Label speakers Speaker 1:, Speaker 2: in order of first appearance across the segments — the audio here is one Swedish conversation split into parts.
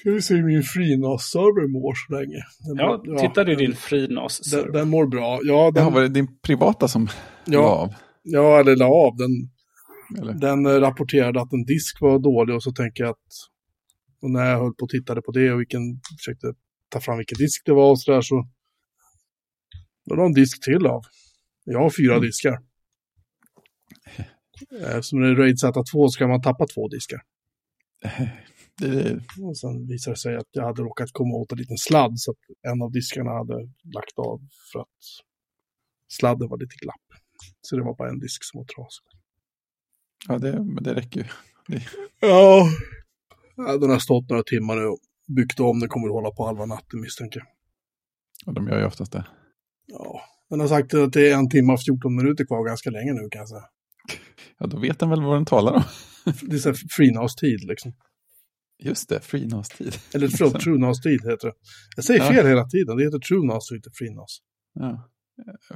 Speaker 1: Ska vi se hur min FreeNAS-server mår så länge. Den
Speaker 2: Ja,
Speaker 1: mår-
Speaker 2: titta du
Speaker 1: den-
Speaker 2: din FreeNAS.
Speaker 1: Den, den mår bra. Ja,
Speaker 3: Det har
Speaker 1: den,
Speaker 3: varit din privata som
Speaker 1: Ja.
Speaker 3: la av.
Speaker 1: ja eller la av. Den,
Speaker 3: Eller?
Speaker 1: den eh, rapporterade att en disk var dålig och så tänker jag att och när jag höll på och tittade på det och vilken, försökte ta fram vilken disk det var och sådär så då la en disk till av. Jag har fyra
Speaker 3: Mm.
Speaker 1: diskar. Eh, Som det är RAID Z2 så kan man tappa två diskar.
Speaker 3: Det,
Speaker 1: Och sen visade det sig att jag hade råkat komma åt en liten sladd så att en av diskarna hade lagt av för att sladden var lite glapp. Så det var bara en disk som var trasig.
Speaker 3: ja, det, men det räcker ju.
Speaker 1: Ja, Ja, den har stått några timmar nu och byggt om. Den kommer att hålla på halva natten misstänker jag.
Speaker 3: Och de gör ju oftast det.
Speaker 1: Ja, den har sagt att det är en timme och 14 minuter kvar ganska länge nu kan jag säga.
Speaker 3: Ja, då vet den väl vad den talar om.
Speaker 1: Det är så här FreeNAS-tid liksom.
Speaker 3: Just det, FreeNAS-tid.
Speaker 1: Eller förlåt, TrueNAS-tid heter det. Jag säger
Speaker 3: Ja.
Speaker 1: fel hela tiden. Det heter TrueNAS och inte FreeNAS.
Speaker 3: Ja.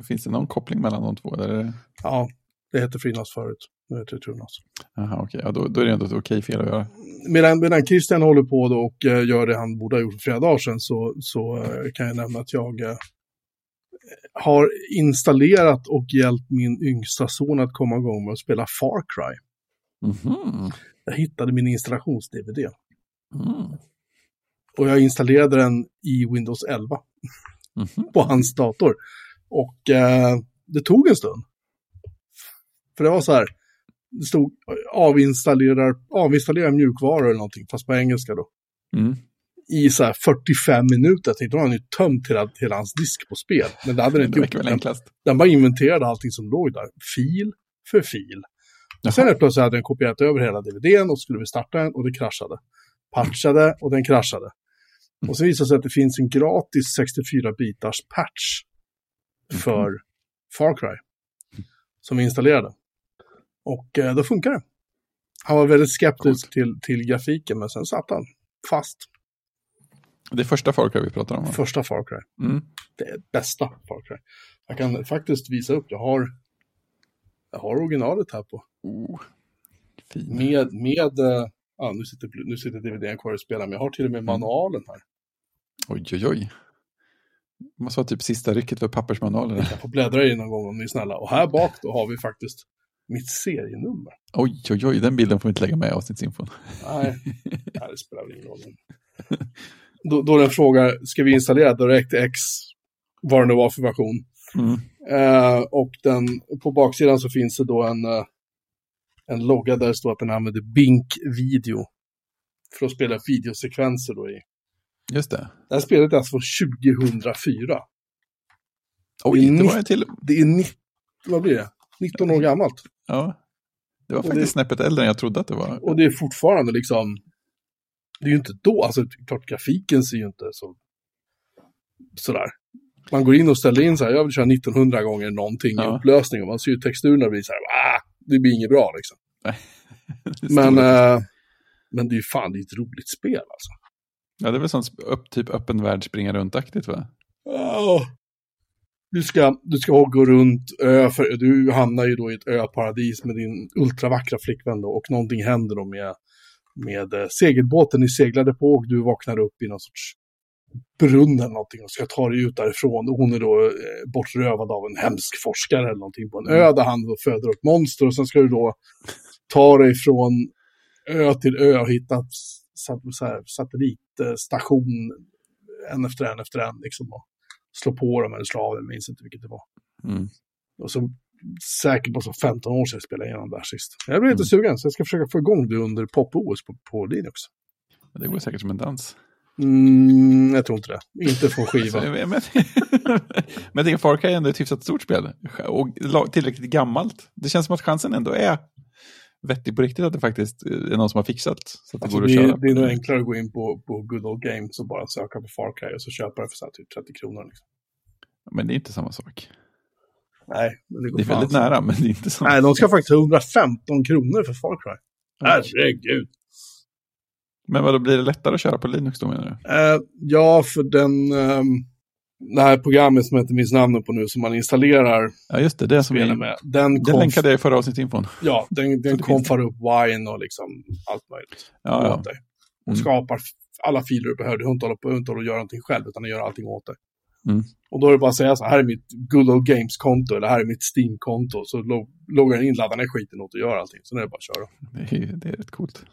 Speaker 3: Finns det någon koppling mellan de två? Eller?
Speaker 1: Ja, det hette FreeNAS förut. Nu heter det TrueNAS.
Speaker 3: Jaha, okej. Ja, då, då är det ändå ett okej fel att göra.
Speaker 1: medan, medan Christian håller på då och eh, gör det han borde ha gjort för flera dagar sedan så, så eh, kan jag nämna att jag eh, har installerat och hjälpt min yngsta son att komma igång med att spela Far Cry.
Speaker 3: Mhm.
Speaker 1: Jag hittade min installations-DVD
Speaker 3: Mm.
Speaker 1: och jag installerade den i Windows 11
Speaker 3: Mhm.
Speaker 1: på hans dator. Och eh, det tog en stund. För det var så här, det stod avinstallerar, avinstallera mjukvaror eller någonting, fast på engelska då.
Speaker 3: Mm.
Speaker 1: i så här 45 minuter. Jag tänkte, då har han ju tömt hela, hela hans disk på spel. Men det hade den inte gjort. Den, den bara inventerade allting som låg där. Fil för fil.
Speaker 3: Jaha.
Speaker 1: Sen plötsligt hade den kopierat över hela DVDn och skulle vi starta den och det kraschade. Patchade och den kraschade. Och så visade det sig att det finns en gratis 64-bitars patch för Far Cry. Som vi installerade. Och eh, då funkar det. Han var väldigt skeptisk till, till grafiken men sen satt han fast.
Speaker 3: Det är första Far Cry vi pratar om. va?
Speaker 1: Första Far Cry.
Speaker 3: Mm.
Speaker 1: Det är bästa Far Cry. Jag kan faktiskt visa upp, jag har, jag har originalet här på.
Speaker 3: Oh. Fin.
Speaker 1: Med, med eh, ja, nu sitter, nu sitter DVDn kvar och spelar, men jag har till och med manualen här.
Speaker 3: Oj, oj, oj. Måste vara typ sista rycket för pappersmanualen.
Speaker 1: Jag får bläddra i någon gång om ni är snälla. Och här bak då har vi faktiskt mitt serienummer.
Speaker 3: Oj, oj, oj. Den bilden får vi inte lägga med i avsnittsinfon.
Speaker 1: Nej, nej, det spelar väl ingen roll. Då, då den frågar, ska vi installera DirectX, vad det nu var för version.
Speaker 3: Mm.
Speaker 1: Eh, och den, på baksidan så finns det då en, eh, en logga där det står att den använder Bink Video. För att spela videosekvenser då i.
Speaker 3: Just det.
Speaker 1: Det här spelet är alltså från 2004.
Speaker 3: Oj,
Speaker 1: Det är
Speaker 3: det var till...
Speaker 1: Det är, ni, vad blir det? 19 år gammalt.
Speaker 3: Ja. Det var faktiskt
Speaker 1: det-
Speaker 3: snäppet äldre än jag trodde att det var.
Speaker 1: Och det är fortfarande liksom, det är ju inte då, alltså klart grafiken ser ju inte så, sådär. Man går in och ställer in så här, jag vill köra 1900 gånger någonting i
Speaker 3: Ja.
Speaker 1: upplösning och man ser ju texturerna bli så här, ah, det blir inget bra liksom. Men, eh, men det är ju fan, det är ett roligt spel alltså.
Speaker 3: Ja, det är väl sånt upp, typ öppen värld springa runt-aktigt va?
Speaker 1: Åh. Du ska, du ska gå runt ö, för du hamnar ju då i ett öparadis med din ultravackra flickvän då, och någonting händer då med, med eh, segelbåten ni seglade på och du vaknar upp i någon sorts brunn eller någonting och ska ta dig ut därifrån. Och hon är då eh, bortrövad av en hemsk forskare eller någonting på en ö där han då föder upp monster och sen ska du då ta dig från ö till ö och hitta satellitstation en efter en efter en liksom. Och slå på dem eller slå av dem, jag minns inte vilket det var.
Speaker 3: Mm.
Speaker 1: Och så säkert på så 15 år sedan jag spelade igenom det här sist. Jag blir lite
Speaker 3: Mm.
Speaker 1: sugen, så jag ska försöka få igång det under pop-OS på, på Linux.
Speaker 3: Det går säkert som en dans.
Speaker 1: Mm, jag tror inte det. Inte från
Speaker 3: Så,
Speaker 1: skiva.
Speaker 3: men, men tänker Far Cry är ändå ett hyfsat stort spel. Och tillräckligt gammalt. Det känns som att chansen ändå är vettig på riktigt att det faktiskt är någon som har fixat. Så att det
Speaker 1: Alltså,
Speaker 3: går att
Speaker 1: det,
Speaker 3: köra.
Speaker 1: är, det är nog enklare att gå in på, på Good Old Games och bara söka på Far Cry och så köpa det för så här typ 30 kronor. Liksom.
Speaker 3: Men det är inte samma sak.
Speaker 1: Nej, men det går
Speaker 3: Det är väldigt nära, men det är inte samma
Speaker 1: Nej, de ska faktiskt ha 115 kronor för Far Cry. Herregud.
Speaker 3: Men vad då blir det lättare att köra på Linux då menar du?
Speaker 1: Eh, ja, för den... ehm, det här programmet som jag inte minns namnet på nu, som man installerar
Speaker 3: Ja, just det. Det är som vi,
Speaker 1: med. Den,
Speaker 3: den länkade jag i förra avsnittsinfon.
Speaker 1: Ja, den, den konfar upp wine och liksom allt möjligt
Speaker 3: Ja, ja.
Speaker 1: åt dig. Och
Speaker 3: Mm.
Speaker 1: skapar alla filer du behöver. Du behöver inte hålla på och göra någonting själv, utan du gör allting åt dig.
Speaker 3: Mm.
Speaker 1: Och då är det bara att säga så här, här är mitt Good Old Games-konto, eller här är mitt Steam-konto. Så log loggar den in, laddar ner skiten åt och gör allting. Så nu är det bara att köra.
Speaker 3: Det är, det är rätt coolt.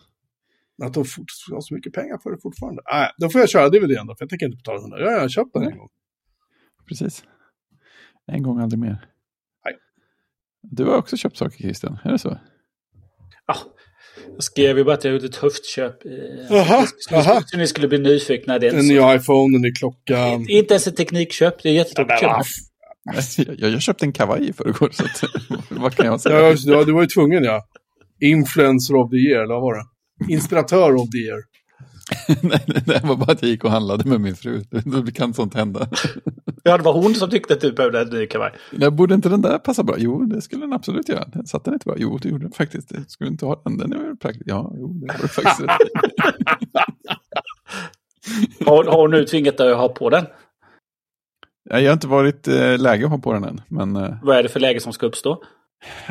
Speaker 1: Att de fort, har så mycket pengar för det fortfarande. Nej, då får jag köra DVDn då, för jag tänker inte betala 100. Jag har köpt den en
Speaker 3: Nej.
Speaker 1: gång.
Speaker 3: Precis. En gång, aldrig mer.
Speaker 1: Nej.
Speaker 3: Du har också köpt saker, Christian. Är det så?
Speaker 2: Ja, jag skrev ju bara att jag gjort ett höftköp.
Speaker 1: Jaha,
Speaker 2: så-
Speaker 1: jaha.
Speaker 2: Så ni skulle bli nyfikna. Det är inte,
Speaker 1: nya iPhone, den nya klockan.
Speaker 2: så- inte ens ett teknikköp, det är jättestort köp.
Speaker 3: Jag, jag köpte en kavaj i förrgår, så att, vad kan jag säga?
Speaker 1: Ja, ja, du var ju tvungen ja. Influencer of the year, eller vad var det? Inspiratör of the year.
Speaker 3: Nej, det var bara att jag gick och handlade med min fru. Då kan sånt hända.
Speaker 2: Ja, det var hon som tyckte att du behövde en ny kavaj.
Speaker 3: Nej, borde inte den där passa bra? Jo, det skulle den absolut göra. Den satt den inte bra? Jo, det gjorde den faktiskt. Jag skulle inte ha den. Den är praktisk. Ja, jo, det var det faktiskt.
Speaker 2: Har, har hon nu tvingat dig att ha på den?
Speaker 3: Jag har inte varit eh, läge att ha på den än. Men eh,
Speaker 2: Vad är det för läge som ska uppstå?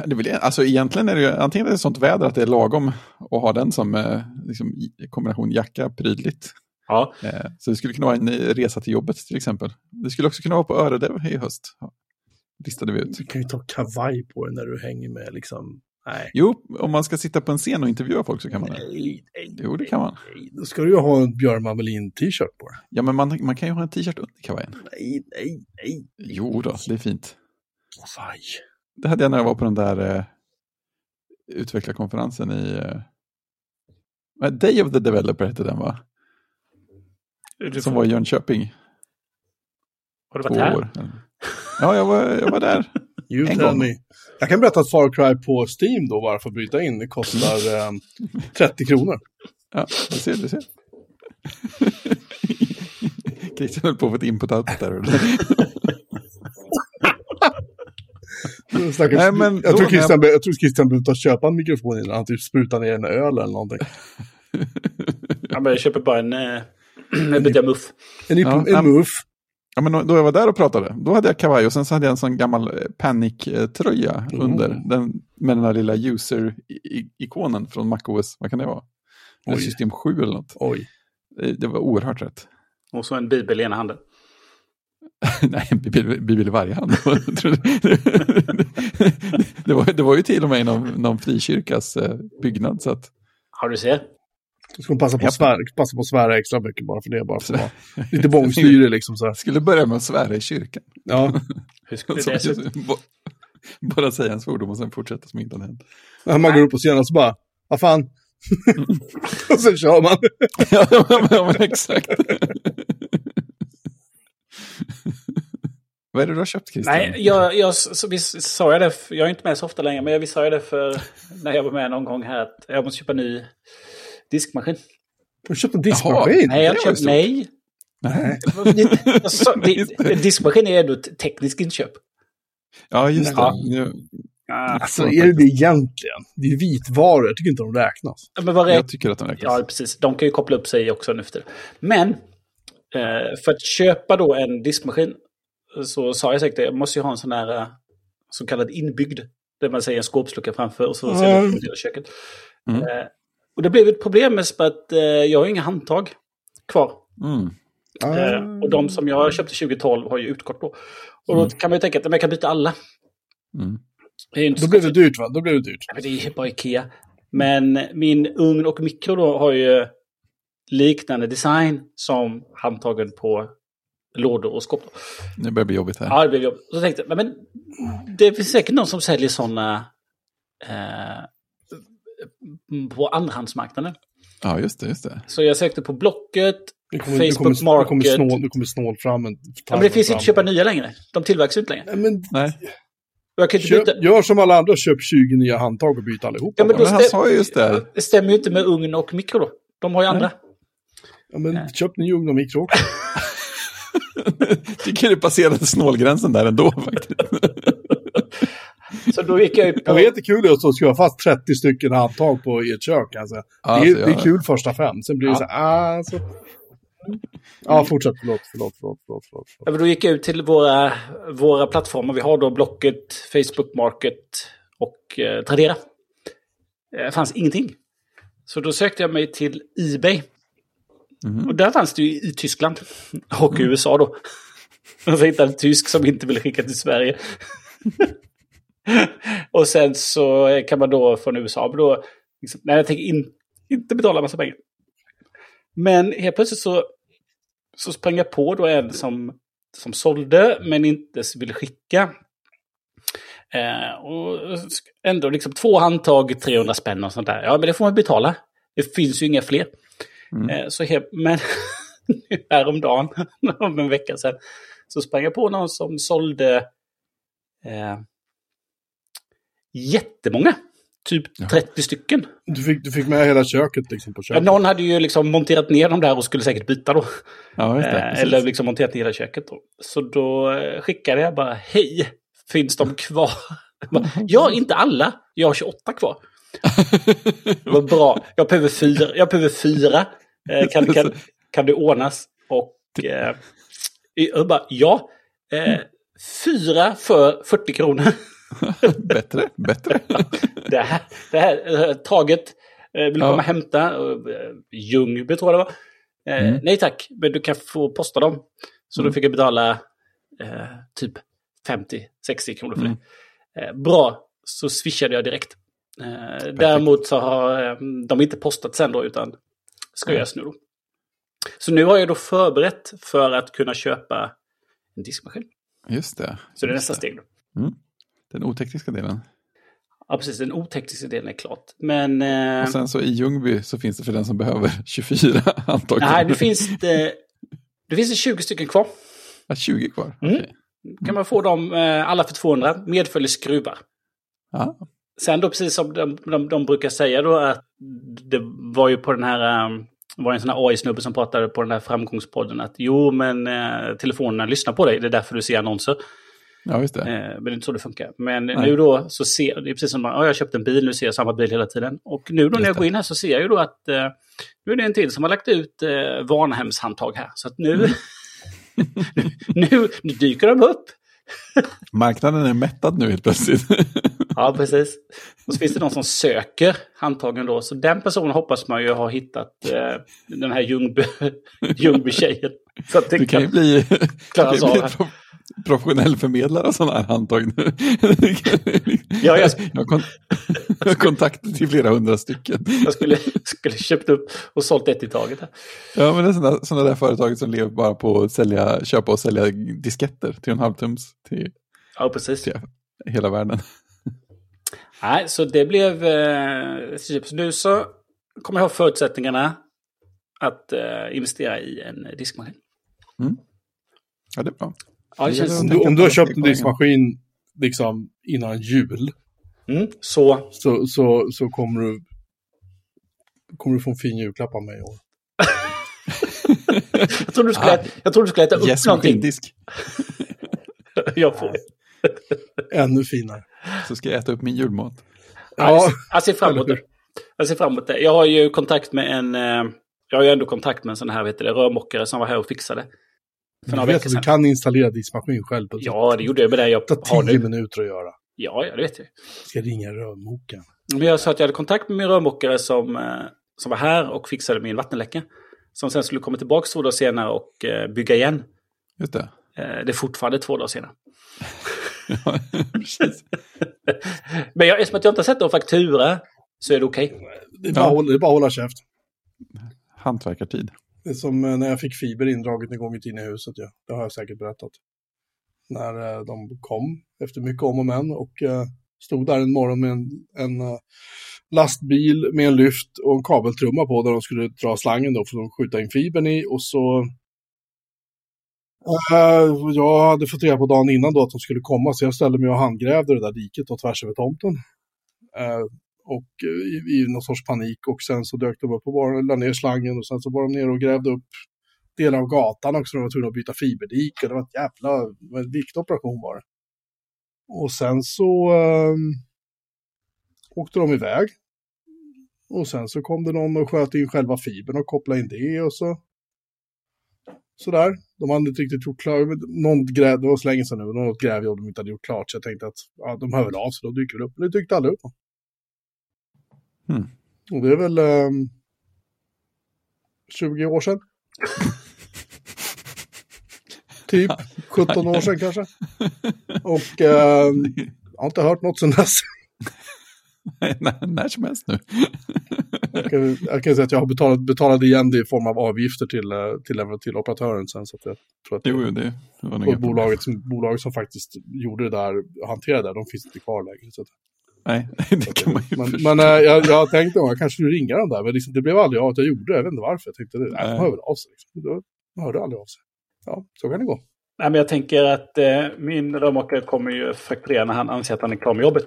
Speaker 3: Det är väl, alltså, egentligen är det ju antingen är det sånt väder att det är lagom att ha den som eh, liksom, kombination jacka prydligt.
Speaker 2: Ja,
Speaker 3: Eh, så det skulle kunna vara en eh, resa till jobbet till exempel. Det skulle också kunna vara på Öredev i höst. Listade vi ut.
Speaker 1: Du kan ju ta kavaj på dig när du hänger med liksom. Nej.
Speaker 3: Jo, om man ska sitta på en scen och intervjua folk så kan man det.
Speaker 1: Nej, nej,
Speaker 3: Jo, det kan man.
Speaker 1: nej. Då ska du ju ha en Björn Mamelin-t-shirt på dig.
Speaker 3: Ja, men man, man kan ju ha en t-shirt under kavajen.
Speaker 1: Nej, nej, nej.
Speaker 3: Jo då, det är fint.
Speaker 1: Kavaj.
Speaker 3: Det hade jag när jag var på den där eh, utvecklarkonferensen i... Eh, Day of the Developer hette den va? Som var i Jönköping.
Speaker 2: har du
Speaker 3: Två
Speaker 2: varit här?
Speaker 3: år. Ja, jag var, jag var där.
Speaker 1: You
Speaker 3: En gång.
Speaker 1: me. Jag kan berätta att Far Cry på Steam då, bara för att bryta in, det kostar eh, 30 kronor.
Speaker 3: Ja, du ser, du ser. Christian höll på att få ett input-out där.
Speaker 1: Stackars,
Speaker 3: Nej, men
Speaker 1: jag,
Speaker 3: då
Speaker 1: tror Christian, jag... jag tror Christian behöver ta köpa en mikrofon innan han typ sprutar ner en öl eller någonting.
Speaker 2: Ja, men jag köper bara en, eh, en bit muff.
Speaker 1: En,
Speaker 3: Ja,
Speaker 1: en
Speaker 3: ja.
Speaker 1: muff.
Speaker 3: Ja, men då jag var där och pratade, då hade jag kavaj och sen så hade jag en sån gammal eh, Panic-tröja
Speaker 1: Oh.
Speaker 3: under. Den, med den där lilla user-ikonen från MacOS. Vad kan det vara? Eller
Speaker 1: Oj.
Speaker 3: System 7 eller något.
Speaker 1: Oj.
Speaker 3: Det, det var oerhört rätt.
Speaker 2: Och så en bibel i ena handen.
Speaker 3: Nej, bibel, i varje hand. det, var, det var ju till och med någon, någon frikyrkas eh, byggnad. Så att,
Speaker 2: Har du ser?
Speaker 1: Då ska passa på, att svära, passa på att svära extra mycket bara för det. Bara för lite bångstyrig liksom så här.
Speaker 3: skulle börja med att svära i kyrkan.
Speaker 1: Ja.
Speaker 2: Hur skulle
Speaker 3: Så
Speaker 2: det se ut?
Speaker 3: bara säga en svordom och sen fortsätta som inte hade hänt.
Speaker 1: När man går upp på scenen och så bara, vad fan. och sen kör man.
Speaker 3: ja, men, ja, men exakt. Vad är det du har köpt Christian?
Speaker 2: Nej, jag, jag, så, visst sa jag det, för- jag är inte med så ofta längre, men visst sa jag det för när jag var med någon gång här att jag måste köpa en ny diskmaskin.
Speaker 1: Har du köpt en diskmaskin?
Speaker 2: Nej, jag
Speaker 3: det var ju
Speaker 2: köpt,
Speaker 3: stort.
Speaker 2: nej.
Speaker 3: Nej.
Speaker 2: Jag En diskmaskin är ändå ett tekniskt inköp.
Speaker 3: Ja, just det.
Speaker 2: Ja.
Speaker 3: Nu,
Speaker 1: Alltså är det det egentligen? Det är vitvaror, jag tycker inte de räknas.
Speaker 2: Ja, Men vad
Speaker 3: jag
Speaker 2: räknas?
Speaker 3: tycker att den räknas.
Speaker 2: Ja, precis. De kan ju koppla upp sig också nu det. Men eh, för att köpa då en diskmaskin så sa jag säkert det, jag måste ju ha en sån här eh, så kallad inbyggd. Där man säger en skåpslucka framför och så
Speaker 1: Mm.
Speaker 2: ser det ut i köket.
Speaker 3: Mm.
Speaker 2: Eh, och det blev ett problem med att eh, jag har inga handtag kvar.
Speaker 3: Mm.
Speaker 2: Eh, och de som jag köpte 2012 har ju utgått då. Och då
Speaker 3: Mm.
Speaker 2: kan man ju tänka att men jag kan byta alla.
Speaker 3: Mm.
Speaker 1: Då blev det dyrt va? Då blev det dyrt.
Speaker 2: Ja, men det är bara Ikea. Men min ugn och mikro då har ju liknande design som handtagen på lådor och skåp.
Speaker 3: Det börjar bli jobbigt här.
Speaker 2: Ja, det blev jobbigt. Så tänkte jag, men det finns säkert någon som säljer sådana eh, på andrahandsmarknaden.
Speaker 3: Ja, just det. Just det.
Speaker 2: Så jag sökte på Blocket,
Speaker 1: Du kommer, du
Speaker 2: Facebook
Speaker 1: kommer, du kommer,
Speaker 2: Market.
Speaker 1: snål, du kommer snål fram en...
Speaker 2: Ja, men det finns inte att köpa nya längre. De tillverkas inte längre.
Speaker 1: Nej, men
Speaker 3: Nej,
Speaker 2: Jag kan inte
Speaker 1: köp,
Speaker 2: byta.
Speaker 1: gör som alla andra, köp 20 nya handtag och byt allihopa.
Speaker 2: Ja, men
Speaker 3: men
Speaker 2: då
Speaker 3: han
Speaker 2: stäm-
Speaker 3: sa ju just det.
Speaker 2: Det stämmer ju inte med ugn och mikro då. De har ju andra.
Speaker 1: Ja, men köp ny ugn och mikro också.
Speaker 3: Tycker det passerade snålgränsen där ändå faktiskt.
Speaker 2: Så då gick jag på...
Speaker 1: Jag det är kul att ska ha fast 30 stycken handtag på ert kök. Alltså.
Speaker 3: Alltså,
Speaker 1: det, är, det är
Speaker 3: jag-
Speaker 1: kul första fem, sen blir det
Speaker 2: Ja.
Speaker 1: så här, ah, så... Ja, fortsätt. Förlåt, förlåt, förlåt, förlåt. förlåt.
Speaker 2: Ja, då gick jag ut till våra, våra plattformar. Vi har då Blocket, Facebook Market och eh, Tradera. Det fanns ingenting. Så då sökte jag mig till Ebay.
Speaker 3: Mm.
Speaker 2: Och där fanns det ju i Tyskland. Och i USA då. Och så hittade en tysk som inte ville skicka till Sverige. och sen så kan man då från USA då... Liksom, nej, jag tänker in, inte betala massa pengar. Men helt plötsligt så, så sprang jag på då en som, som sålde men inte ville skicka. Eh, och ändå liksom två handtag, 300 spänn och sånt där. Ja, men det får man betala. Det finns ju inga fler.
Speaker 3: Mm.
Speaker 2: Eh, så men häromdagen, om en vecka sedan, så sprang jag på någon som sålde eh, jättemånga. Typ
Speaker 3: Ja.
Speaker 2: 30 stycken.
Speaker 1: Du fick, du fick med hela köket liksom på
Speaker 2: Ja,
Speaker 1: köpet.
Speaker 2: någon hade ju liksom monterat ner dem där och skulle säkert byta då.
Speaker 3: Ja, det.
Speaker 2: Eh, eller liksom monterat ner hela köket då. Så då eh, skickade jag bara, hej, finns de kvar? Bara, ja, inte alla. Jag har 28 kvar. Vad bra. Jag behöver fyra. Jag behöver fyra. Eh, kan, kan, kan det ordnas? Och eh, jag bara, ja. Eh, fyra för 40 kronor.
Speaker 3: bättre, bättre.
Speaker 2: Det här, det här eh, taget. Eh, vill du
Speaker 3: Ja.
Speaker 2: komma och hämta? Ljungby tror jag det var.
Speaker 3: Mm.
Speaker 2: Nej tack, men du kan få posta dem. Så då
Speaker 3: Mm.
Speaker 2: fick jag betala typ 50-60 kronor för
Speaker 3: Mm.
Speaker 2: det. Eh, bra, så swishade jag direkt. Eh, däremot så har de inte postat sen då, utan ska göras nu då. Så nu har jag då förberett för att kunna köpa en diskmaskin.
Speaker 3: Just det.
Speaker 2: Så det är nästa steg då.
Speaker 3: Den otekniska delen.
Speaker 2: Ja, precis. Den otekniska delen är klart. Men... Eh,
Speaker 3: Och sen så i Ljungby så finns det för den som behöver 24 antagligen.
Speaker 2: nej, nu finns det... Det finns det 20 stycken kvar.
Speaker 3: Ja, 20 kvar.
Speaker 2: Mm.
Speaker 3: Okej.
Speaker 2: kan man få dem eh, alla för 200, medföljer skruvar.
Speaker 3: Ja,
Speaker 2: Sen då, precis som de, de, de brukar säga då, att det var ju på den här... Um, var en sån här AI-snubbe som pratade på den här framgångspodden att jo, men eh, telefonerna lyssnar på dig, det är därför du ser annonser.
Speaker 3: ja just det.
Speaker 2: Eh, men det är inte så det funkar. Men
Speaker 3: Nej.
Speaker 2: nu då så ser, det är precis som man, ja, jag köpte en bil, nu ser jag samma bil hela tiden. Och nu då när jag går in här så ser jag ju då att eh, nu är det en till som har lagt ut eh, Varnhemshandtag här. Så att nu,
Speaker 3: Mm.
Speaker 2: nu, nu dyker de upp.
Speaker 3: Marknaden är mättad nu helt plötsligt.
Speaker 2: Ja, precis. Och så finns det någon som söker handtagen då. Så den personen hoppas man ju har hittat eh, den här Ljungby, Ljungby-tjejen. Att det
Speaker 3: kan ju bli, du kan bli
Speaker 2: av.
Speaker 3: pro professionell förmedlare av sådana här handtag nu.
Speaker 2: Ja, jag-
Speaker 3: jag har kon kontakter till flera hundra stycken.
Speaker 2: Jag skulle, skulle köpt upp och sålt ett i taget. Här.
Speaker 3: Ja, men det är sådana, sådana där företag som lever bara på att sälja, köpa och sälja disketter till en halvtums till,
Speaker 2: Ja, precis.
Speaker 3: till hela världen.
Speaker 2: Nej, så det blev... Eh, så nu så kommer jag ha förutsättningarna att eh, investera i en diskmaskin.
Speaker 3: Ja, det är bra.
Speaker 2: Ja,
Speaker 1: du, om du har köpt en diskmaskin liksom innan jul
Speaker 2: Mm, så...
Speaker 1: så, så, så kommer du kommer du få en fin julklapp av mig i år.
Speaker 2: Jag trodde du skulle,
Speaker 3: Ah.
Speaker 2: äta, jag trodde du skulle äta upp
Speaker 3: Yes,
Speaker 2: någonting.
Speaker 3: maskindisk.
Speaker 2: Jag får.
Speaker 1: Ännu finare.
Speaker 3: Så ska jag äta upp min julmat.
Speaker 2: Ja.
Speaker 1: Ja,
Speaker 2: Jag ser fram emot det. Jag ser fram emot det. Jag har ju kontakt med en... Eh, jag har ju ändå kontakt med en sån här vet du, det, rörmokare som var här och fixade. För
Speaker 1: du
Speaker 2: några
Speaker 1: vet
Speaker 2: veckor
Speaker 1: att
Speaker 2: sedan.
Speaker 1: du kan installera diskmaskin själv på
Speaker 2: Ja, det gjorde jag med det jag
Speaker 1: Det tar
Speaker 2: har
Speaker 1: tio
Speaker 2: nu.
Speaker 1: minuter att göra.
Speaker 2: Ja, ja, det vet jag.
Speaker 1: Jag ska ringa rörmokaren.
Speaker 2: Men jag sa att jag hade kontakt med min rörmokare som, eh, som var här och fixade min vattenläcka. Som sen skulle komma tillbaka två dagar senare och eh, bygga igen.
Speaker 3: Just det.
Speaker 2: Eh, det är fortfarande två dagar senare.
Speaker 3: Ja.
Speaker 2: Men jag, eftersom jag inte har sett någon faktura så är det okej.
Speaker 1: Det är bara,
Speaker 3: Ja.
Speaker 1: att hålla- det är bara att hålla käft.
Speaker 3: Hantverkartid.
Speaker 1: Det är som eh, när jag fick fiber indraget en gång i tiden i huset. Ja. Det har jag säkert berättat. När eh, de kom efter mycket om och men och eh, stod där en morgon med en, en lastbil med en lyft och en kabeltrumma på där de skulle dra slangen då för att skjuta in fibern i och så jag hade fått reda på dagen innan då att de skulle komma så jag ställde mig och handgrävde det där diket och tvärs över tomten. Och eh, i, i någon sorts panik och sen så dök de upp och bara la ner slangen och sen så var de nere och grävde upp delar av gatan också. De var tvungna att byta fiberdik och det var ett jävla, en viktig operation var det. Och sen så eh, åkte de iväg. Och sen så kom det någon och sköt in själva fibern och kopplade in det och så sådär. De hade inte riktigt gjort klart, någon gräv, det var så länge sedan nu, något grävjobb de inte hade gjort klart så jag tänkte att ja, de hör väl av sig, då dyker väl upp. Men det dykte aldrig upp.
Speaker 3: Hmm.
Speaker 1: Och det är väl ehm, 20 år sedan. Typ 17 år sedan kanske. Och eh, jag har inte hört något sedan dess.
Speaker 3: när, som helst nu.
Speaker 1: Jag kan, jag kan säga att jag har betalat, betalat igen det i form av avgifter till, eh, till, till operatören sen. Så att jag tror att
Speaker 3: Jo, det det var
Speaker 1: och bolaget, som, bolaget som faktiskt gjorde det där, hanterade det, de finns inte kvar längre. Så att,
Speaker 3: Nej, det kan man ju
Speaker 1: men
Speaker 3: förstå.
Speaker 1: men äh, jag, jag tänkte att jag kanske skulle ringa dem där, men liksom, det blev aldrig av att jag gjorde det. Jag vet inte varför. Jag tänkte, nej, de hör väl av sig. Liksom. De hörde aldrig av sig. Ja, så kan det gå.
Speaker 2: Nej, men jag tänker att eh, min rörmokare kommer ju fakturera när han anser att han är klar med jobbet.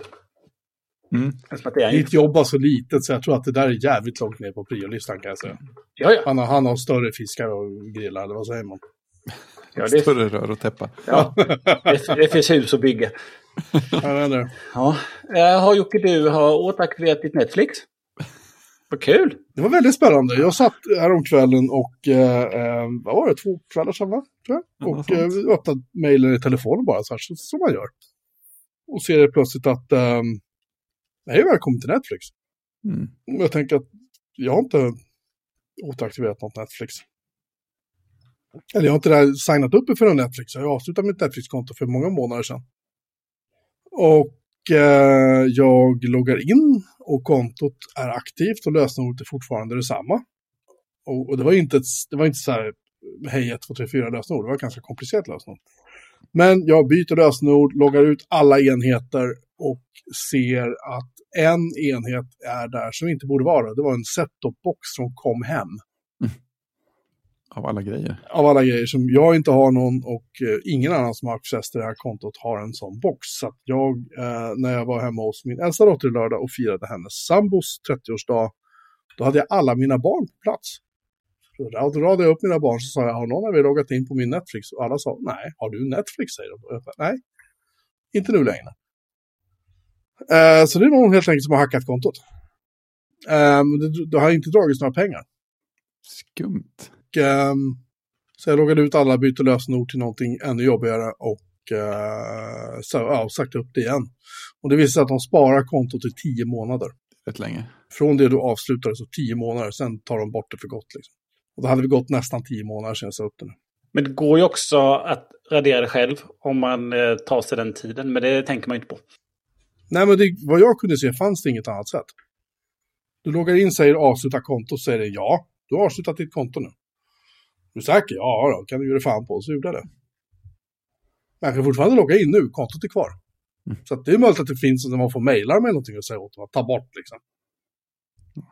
Speaker 3: Mm.
Speaker 2: Att.
Speaker 1: Ditt jobb var så litet så jag tror att det där är jävligt långt ner på priolistan kan jag säga.
Speaker 2: Ja, ja.
Speaker 1: Han har, han har större fiskar och grillar, eller vad säger man?
Speaker 2: ja det,
Speaker 3: Större rör och täppa.
Speaker 2: ja. det, det finns hus att bygga. Ja. Eh, har Jocke, du har återaktiverat ditt Netflix? Vad kul!
Speaker 1: Det var väldigt spännande. Jag satt häromkvällen och, eh, eh, vad var det, två kvällar sedan va? Tror jag.
Speaker 3: Ja,
Speaker 1: Och eh, öppnade mejlen i telefonen bara, så här, så, som man gör. Och ser det plötsligt att, eh, hej välkommen till Netflix.
Speaker 3: Mm.
Speaker 1: Jag tänker att jag har inte återaktiverat något Netflix. Eller jag har inte där signat upp för någon Netflix. Jag har avslutat mitt Netflix-konto för många månader sedan. Och eh, jag loggar in och kontot är aktivt och lösenordet är fortfarande detsamma. Och, och det var inte, ett, det var inte så här, hej 1, 2, 3, 4 lösenord. Det var ett ganska komplicerat lösenord. Men jag byter lösenord, loggar ut alla enheter och ser att en enhet är där som inte borde vara. Det var en set-top-box som kom hem.
Speaker 3: Av alla grejer.
Speaker 1: Av alla grejer som jag inte har någon och eh, ingen annan som har access till det här kontot har en sån box. Så att jag, eh, när jag var hemma hos min äldsta dotter i lördag och firade hennes sambos 30-årsdag, då hade jag alla mina barn på plats. Så då radade jag upp mina barn så sa jag, har någon av er loggat in på min Netflix? Och alla sa, nej, har du Netflix? säger de. Och jag sa, nej, inte nu längre. Eh, så det är någon helt enkelt som har hackat kontot. Eh, det, det har inte dragits några pengar.
Speaker 3: Skumt.
Speaker 1: Och, ehm, så jag loggade ut alla, bytte lösenord till någonting ännu jobbigare och uh, så, ja, sagt upp det igen. Och det visade sig att de sparar kontot i tio månader.
Speaker 3: Rätt länge.
Speaker 1: Från det du avslutade så tio månader, sen tar de bort det för gott. Liksom. Och då hade vi gått nästan tio månader sedan jag sa upp det nu.
Speaker 2: Men det går ju också att radera det själv om man eh, tar sig den tiden. Men det tänker man ju inte på.
Speaker 1: Nej, men det, vad jag kunde se fanns det inget annat sätt. Du loggar in, säger avsluta konto, säger det ja, du har avslutat ditt konto nu. Du säker? Ja, då kan du göra fan på, så gjorde jag det. Men jag kan fortfarande logga in nu, kontot är kvar.
Speaker 3: Mm.
Speaker 1: Så det är möjligt att det finns när man får mejlar med någonting och säga åt dem att ta bort liksom.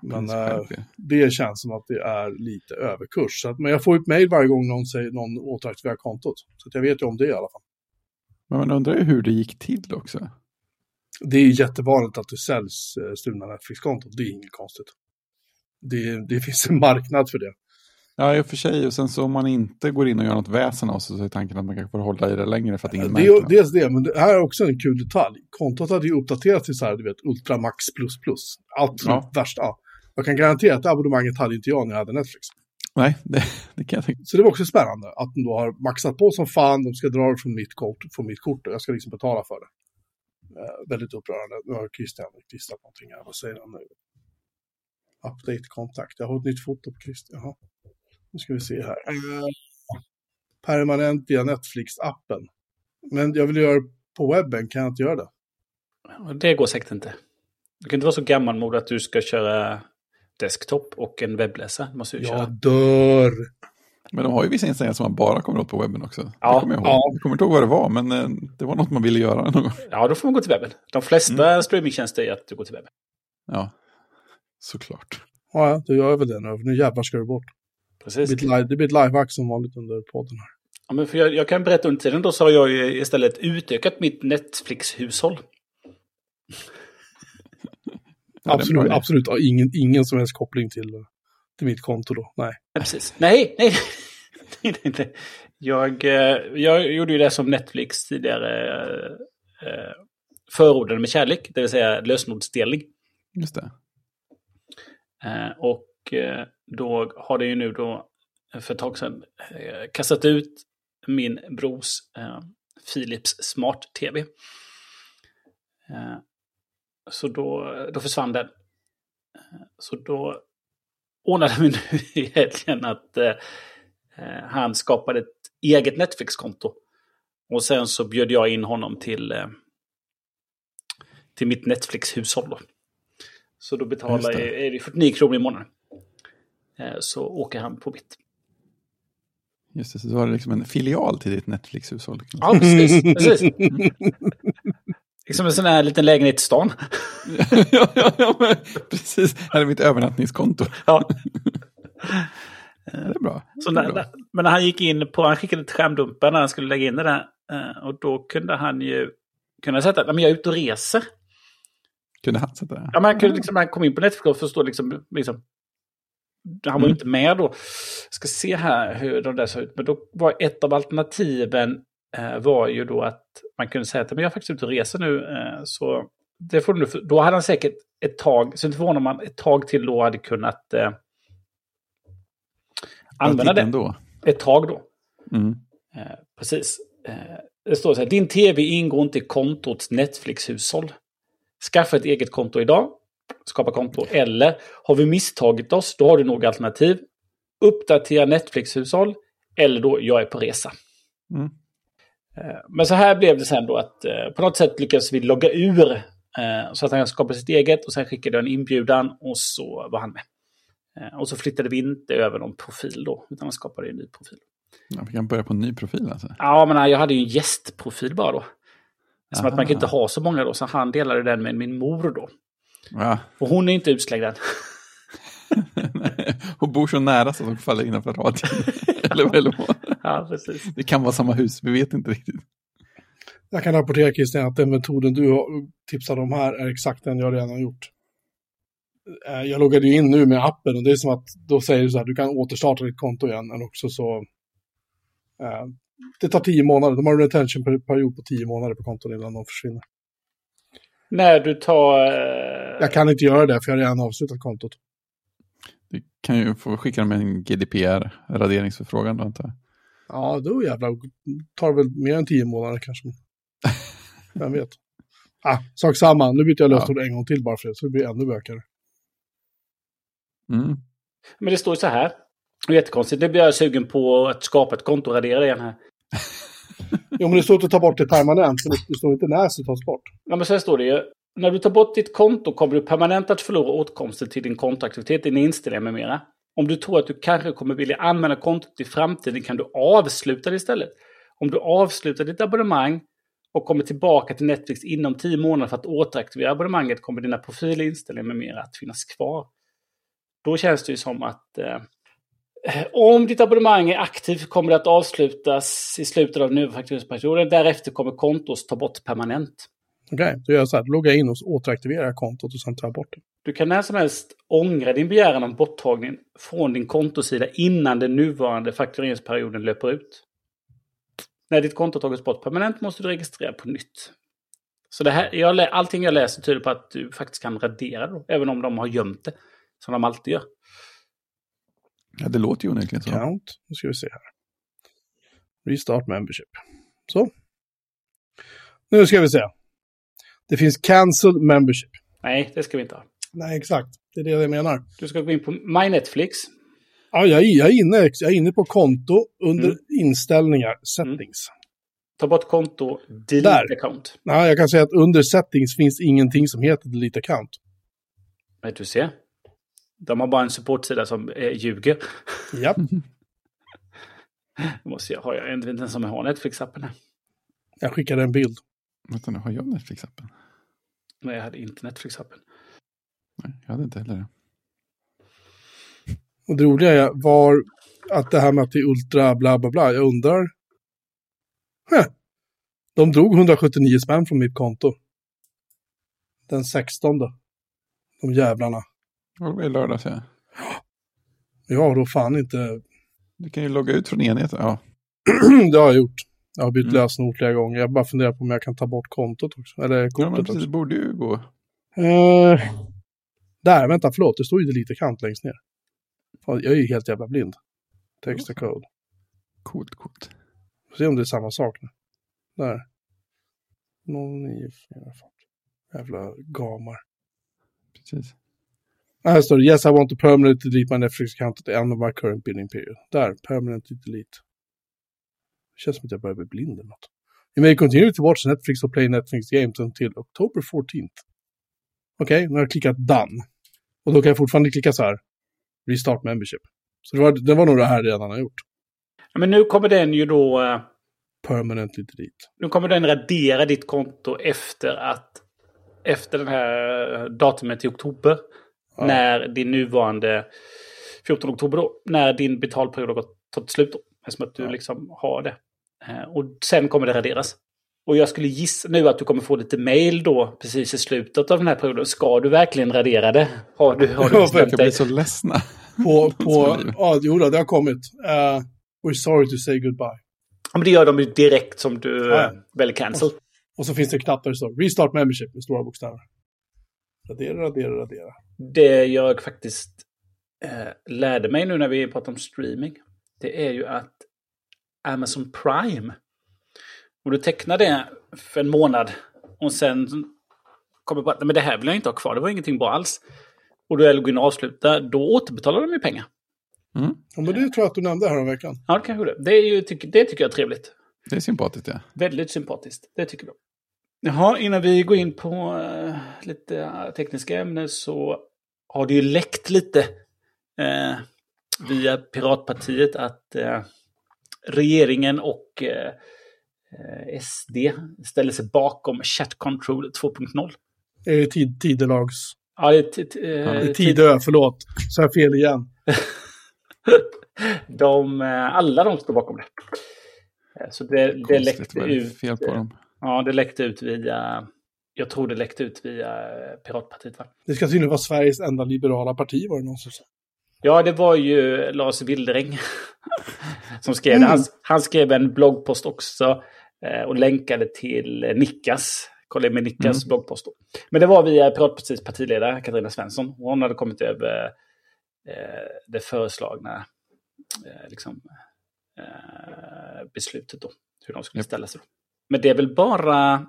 Speaker 1: Men
Speaker 3: själv det.
Speaker 1: känns som att det är lite överkurs. Så att, men jag får ett mejl varje gång någon, säger, någon återaktiverar kontot. Så jag vet ju om det i alla fall.
Speaker 3: Men man undrar ju hur det gick till också.
Speaker 1: Det är jättevanligt att det säljs eh, stulna Netflix-konton. Det är inget konstigt. Det, det finns en marknad för det.
Speaker 3: Ja, i och för sig. Och sen så om man inte går in och gör något väsen av sig så är tanken att man kanske får hålla i det längre för att ingen
Speaker 1: Det
Speaker 3: märker
Speaker 1: är
Speaker 3: något.
Speaker 1: dels det, men det här är också en kul detalj. Kontot hade ju uppdaterats till så här, du vet, Ultramax++. Absolut
Speaker 3: Ja.
Speaker 1: värsta. Ja. Jag kan garantera att det abonnemanget hade inte jag när jag hade Netflix.
Speaker 3: Nej, det, det kan jag tänka
Speaker 1: Så det var också spännande att de då har maxat på som fan. De ska dra det från mitt kort, från mitt kort och jag ska liksom betala för det. Eh, väldigt upprörande. Nu har Christian klistrat någonting här. Vad säger han nu? Update kontakt. Jag har ett nytt foto på Christian. Jaha. Nu ska vi se här. Eh, permanent via Netflix-appen. Men jag vill göra det på webben. Kan jag inte göra det?
Speaker 2: Det går säkert inte. Du kan inte vara så gammalmodig att du ska köra desktop och en webbläsare. Måste du köra.
Speaker 1: Jag dör.
Speaker 3: Men de har ju vissa inställningar som man bara kommer åt på webben också.
Speaker 2: Ja,
Speaker 3: det kommer jag ihåg.
Speaker 1: ja.
Speaker 3: Jag kommer inte ihåg vad det var, men eh, det var något man ville göra någon gång.
Speaker 2: Ja, då får man gå till webben. De flesta streamingtjänster är att du går till webben.
Speaker 3: Ja, såklart.
Speaker 1: Ja, ja, då gör jag väl det nu. Nu jävlar ska du bort. Det
Speaker 2: Precis.
Speaker 1: blir ett live- det blir ett som vanligt under podden här.
Speaker 2: Ja, men för jag, jag kan berätta under tiden då så har jag ju istället utökat mitt Netflix-hushåll.
Speaker 3: Det
Speaker 1: absolut, absolut. Ja, ingen, ingen som helst koppling till, till mitt konto då. Nej.
Speaker 2: Ja, precis. Nej, nej, nej, nej, nej. Jag, eh, jag gjorde ju det som Netflix tidigare eh, förordade med kärlek, det vill säga lösenordsdelning.
Speaker 3: Just det.
Speaker 2: Eh, och eh, då har det ju nu då för ett tag sedan eh, kastat ut min brors eh, Philips Smart-TV. Eh, så då, då försvann den. Eh, så då ordnade vi nu i helgen att eh, Eh, han skapade ett eget Netflix-konto. Och sen så bjöd jag in honom till, till mitt Netflix-hushåll. Så då betalar är det 49 kronor i månaden. Eh, så åker han på mitt.
Speaker 3: Just det, så du har liksom en filial till ditt Netflix-hushåll.
Speaker 2: Ja, precis. precis. Liksom en sån här liten lägenhet i stan.
Speaker 3: ja, ja, ja, precis. Här är mitt övernattningskonto.
Speaker 2: Ja.
Speaker 3: Det är bra.
Speaker 2: Så
Speaker 3: det är
Speaker 2: när,
Speaker 3: bra.
Speaker 2: men när han gick in på, han skickade ett skärmdumpar när han skulle lägga in det där. eh, Och då kunde han ju kunna sätta, "Nej, men jag är ute och reser.
Speaker 3: Kunde han sätta det?
Speaker 2: Ja, men han, kunde liksom, han kom in på Netflix och förstod liksom, liksom han var
Speaker 3: Mm.
Speaker 2: inte med då. Jag ska se här hur de där såg ut. Men då var ett av alternativen eh, var ju då att man kunde säga att men jag är faktiskt ute och reser nu. Eh, så det får du, då hade han säkert ett tag, så inte förvånar man ett tag till då hade kunnat eh, använda det.
Speaker 3: Ändå.
Speaker 2: Ett tag då.
Speaker 3: Mm.
Speaker 2: Eh, precis. Eh, det står så här, din tv ingår inte i kontots Netflix-hushåll. Skaffa ett eget konto idag. Skapa konto. Eller har vi misstagit oss, då har du några alternativ. Uppdatera Netflix-hushåll. Eller då, jag är på resa.
Speaker 3: Mm.
Speaker 2: Eh, Men så här blev det sen då att eh, på något sätt lyckades vi logga ur. eh, Så att han skapade sitt eget och sen skickade jag en inbjudan och så var han med. Och så flyttade vi inte över någon profil då, utan han skapade en ny profil.
Speaker 3: Ja, vi kan börja på en ny profil alltså.
Speaker 2: Ja, men jag hade ju en gästprofil bara då. Som att man kan inte ha så många då, så han delade den med min mor då.
Speaker 3: Ja.
Speaker 2: Och hon är inte utslängd än.
Speaker 3: och bor så nära så att de faller innanför radien. eller, eller vad?
Speaker 2: Ja, precis.
Speaker 3: Det kan vara samma hus, vi vet inte riktigt.
Speaker 1: Jag kan rapportera Christian att den metoden du har tipsat om här är exakt den jag redan har gjort. Eh, Jag loggade ju in nu med appen och det är som att då säger du så här, du kan återstarta ditt konto igen, men också så... eh, det tar tio månader, de har en retention-period på tio månader på konton innan de försvinner.
Speaker 2: När du tar... eh,
Speaker 1: Jag kan inte göra det för jag har redan avslutat kontot.
Speaker 3: Du kan ju få skicka dem en GDPR-raderingsförfrågan då antar jag.
Speaker 1: Ja, då jävlar tar väl mer än tio månader kanske. Vem vet. Ah, sak samma, nu byter jag lösenord en gång till bara för det, så det blir ännu bökigare.
Speaker 3: Mm.
Speaker 2: Men det står ju så här. Det är jättekonstigt. Nu blir jag sugen på att skapa ett konto och radera det igen här.
Speaker 1: Jo, men det står inte att ta bort det permanent, så det, står inte när det tas bort.
Speaker 2: Ja, men så här står det ju. När du tar bort ditt konto kommer du permanent att förlora åtkomsten till din kontoaktivitet, din inställning med mera. Om du tror att du kanske kommer vilja använda kontot i framtiden kan du avsluta det istället. Om du avslutar ditt abonnemang och kommer tillbaka till Netflix inom 10 månader för att återaktivera abonnemanget kommer dina profiler, inställningar med mera att finnas kvar. Då känns det ju som att eh, om ditt abonnemang är aktivt kommer det att avslutas i slutet av nuvarande faktureringsperioden. Därefter kommer kontot ta bort permanent.
Speaker 1: Okej, då gör jag så här, loggar in och återaktiverar kontot och sen tar jag bort det.
Speaker 2: Du kan när som helst ångra din begäran om borttagning från din kontosida innan den nuvarande faktureringsperioden löper ut. När ditt konto tagits bort permanent måste du registrera på nytt. Så det här, jag, allting jag läser tyder på att du faktiskt kan radera då, även om de har gömt det. Som de alltid gör.
Speaker 3: Ja, det låter ju onekligen så.
Speaker 1: Count, nu ska vi se här. Restart membership. Så. Nu ska vi se. Det finns cancel membership.
Speaker 2: Nej, det ska vi inte ha.
Speaker 1: Nej, exakt. Det är det jag menar.
Speaker 2: Du ska gå in på My Netflix.
Speaker 1: Ja, jag, är, jag, är inne, jag är inne på konto under
Speaker 2: Mm.
Speaker 1: inställningar, settings.
Speaker 2: Ta bort konto, delete
Speaker 1: Där.
Speaker 2: account.
Speaker 1: Ja, jag kan säga att under settings finns ingenting som heter delete account.
Speaker 2: Men du ser. De har bara en supportsida som eh, ljuger. Det måste jag ha. Jag vet inte ens om jag har Netflix-appen.
Speaker 1: Jag skickade en bild.
Speaker 3: Vänta nu, har jag Netflix-appen?
Speaker 2: Nej, jag hade inte Netflix-appen.
Speaker 3: Nej, jag hade inte heller det.
Speaker 1: Och det roliga är var att det här med att det är ultra bla bla bla, jag undrar. Huh. De drog 179 spänn från mitt konto. Den 16. De jävlarna.
Speaker 3: Ja, Det var i lördags, ja.
Speaker 1: Har då fan inte...
Speaker 3: Du kan ju logga ut från enheten. Ja,
Speaker 1: det har jag gjort. Jag har bytt
Speaker 3: Mm.
Speaker 1: lösenord flera gånger. Jag bara funderar på om jag kan ta bort kontot också. Eller
Speaker 3: ja men
Speaker 1: kortet
Speaker 3: precis,
Speaker 1: också.
Speaker 3: det borde ju gå.
Speaker 1: Eh, där, vänta, förlåt. Det står ju delete account längst ner. Fan, jag är ju helt jävla blind. Text to code.
Speaker 3: Coolt, coolt.
Speaker 1: Får se om det är samma sak nu. Där. 094. Jävla gamar.
Speaker 3: Precis.
Speaker 1: Här står det, yes I want to permanently delete my Netflix account at the end of my current billing period. Där, permanently delete. Det känns som att jag börjar bli blind eller något. You may continue to watch Netflix or play Netflix games until October 14th. Okej, nu har jag klickat done. Och då kan jag fortfarande klicka så här, restart membership. Så det var, det var nog det här redan har gjort.
Speaker 2: Men nu kommer den ju då... eh,
Speaker 1: Permanently delete.
Speaker 2: Nu kommer den radera ditt konto efter att... Efter den här datumet i oktober.
Speaker 1: Ja.
Speaker 2: När din nuvarande... 14 oktober då. När din betalperiod har tagit slut då. Eftersom att du
Speaker 1: Ja.
Speaker 2: liksom har det. Eh, Och sen kommer det raderas. Och jag skulle gissa nu att du kommer få lite mail då precis i slutet av den här perioden. Ska du verkligen radera det? Har du, har du bestämt
Speaker 3: Jag
Speaker 2: dig?
Speaker 3: blir så ledsna.
Speaker 1: På,
Speaker 3: Som
Speaker 1: på, ja, jo då, det har kommit. Uh, we're sorry to say goodbye.
Speaker 2: Ja, men det gör de ju direkt som du
Speaker 1: Ja, ja.
Speaker 2: väljer cancel.
Speaker 1: Och så finns det en knapp där det står restart membership med stora bokstäver. Radera, radera, radera.
Speaker 2: Det jag faktiskt eh, lärde mig nu när vi pratar om streaming. Det är ju att Amazon Prime. Om du tecknar det för en månad och sen kommer på att "Nej, men det här vill jag inte ha kvar. Det var ingenting bra alls. Och du går in och avslutar. Då återbetalar de ju pengar.
Speaker 3: Mm.
Speaker 1: Ja, men det tror jag att du nämnde här om veckan.
Speaker 2: Ja, det kanske det. Det, är ju, tycker, det tycker jag är trevligt.
Speaker 3: Det är sympatiskt, ja.
Speaker 2: Väldigt sympatiskt. Det tycker jag. Jaha, innan vi går in på eh, lite eh, tekniska ämnen så har det ju läckt lite eh, via Piratpartiet att eh, regeringen och SD ställer sig bakom Chat Control 2.0.
Speaker 1: Är det tid, Tidelags...
Speaker 2: Ja, det är t- t-
Speaker 1: Det
Speaker 2: eh,
Speaker 1: är
Speaker 2: tid-
Speaker 1: Tidö, förlåt. Så jag fel igen.
Speaker 2: de, alla de står bakom det. Så det, det läckte
Speaker 3: är
Speaker 2: ut.
Speaker 3: fel på dem?
Speaker 2: Ja, det läckte ut via... Jag tror det läckte ut via eh, Piratpartiet, va?
Speaker 1: Det ska tydligen vara Sveriges enda liberala parti, var det någon som sa.
Speaker 2: Ja, det var ju Lars Wildering som skrev.
Speaker 1: Mm.
Speaker 2: Han, han skrev en bloggpost också eh, och länkade till eh, Nickas. Kolla med Nickas bloggpost. Då. Men det var via Piratpartiets partiledare Katarina Svensson. Hon hade kommit över eh, det föreslagna eh, liksom, eh, beslutet då. Hur de skulle
Speaker 3: Japp.
Speaker 2: ställa sig. Då. Men det är väl bara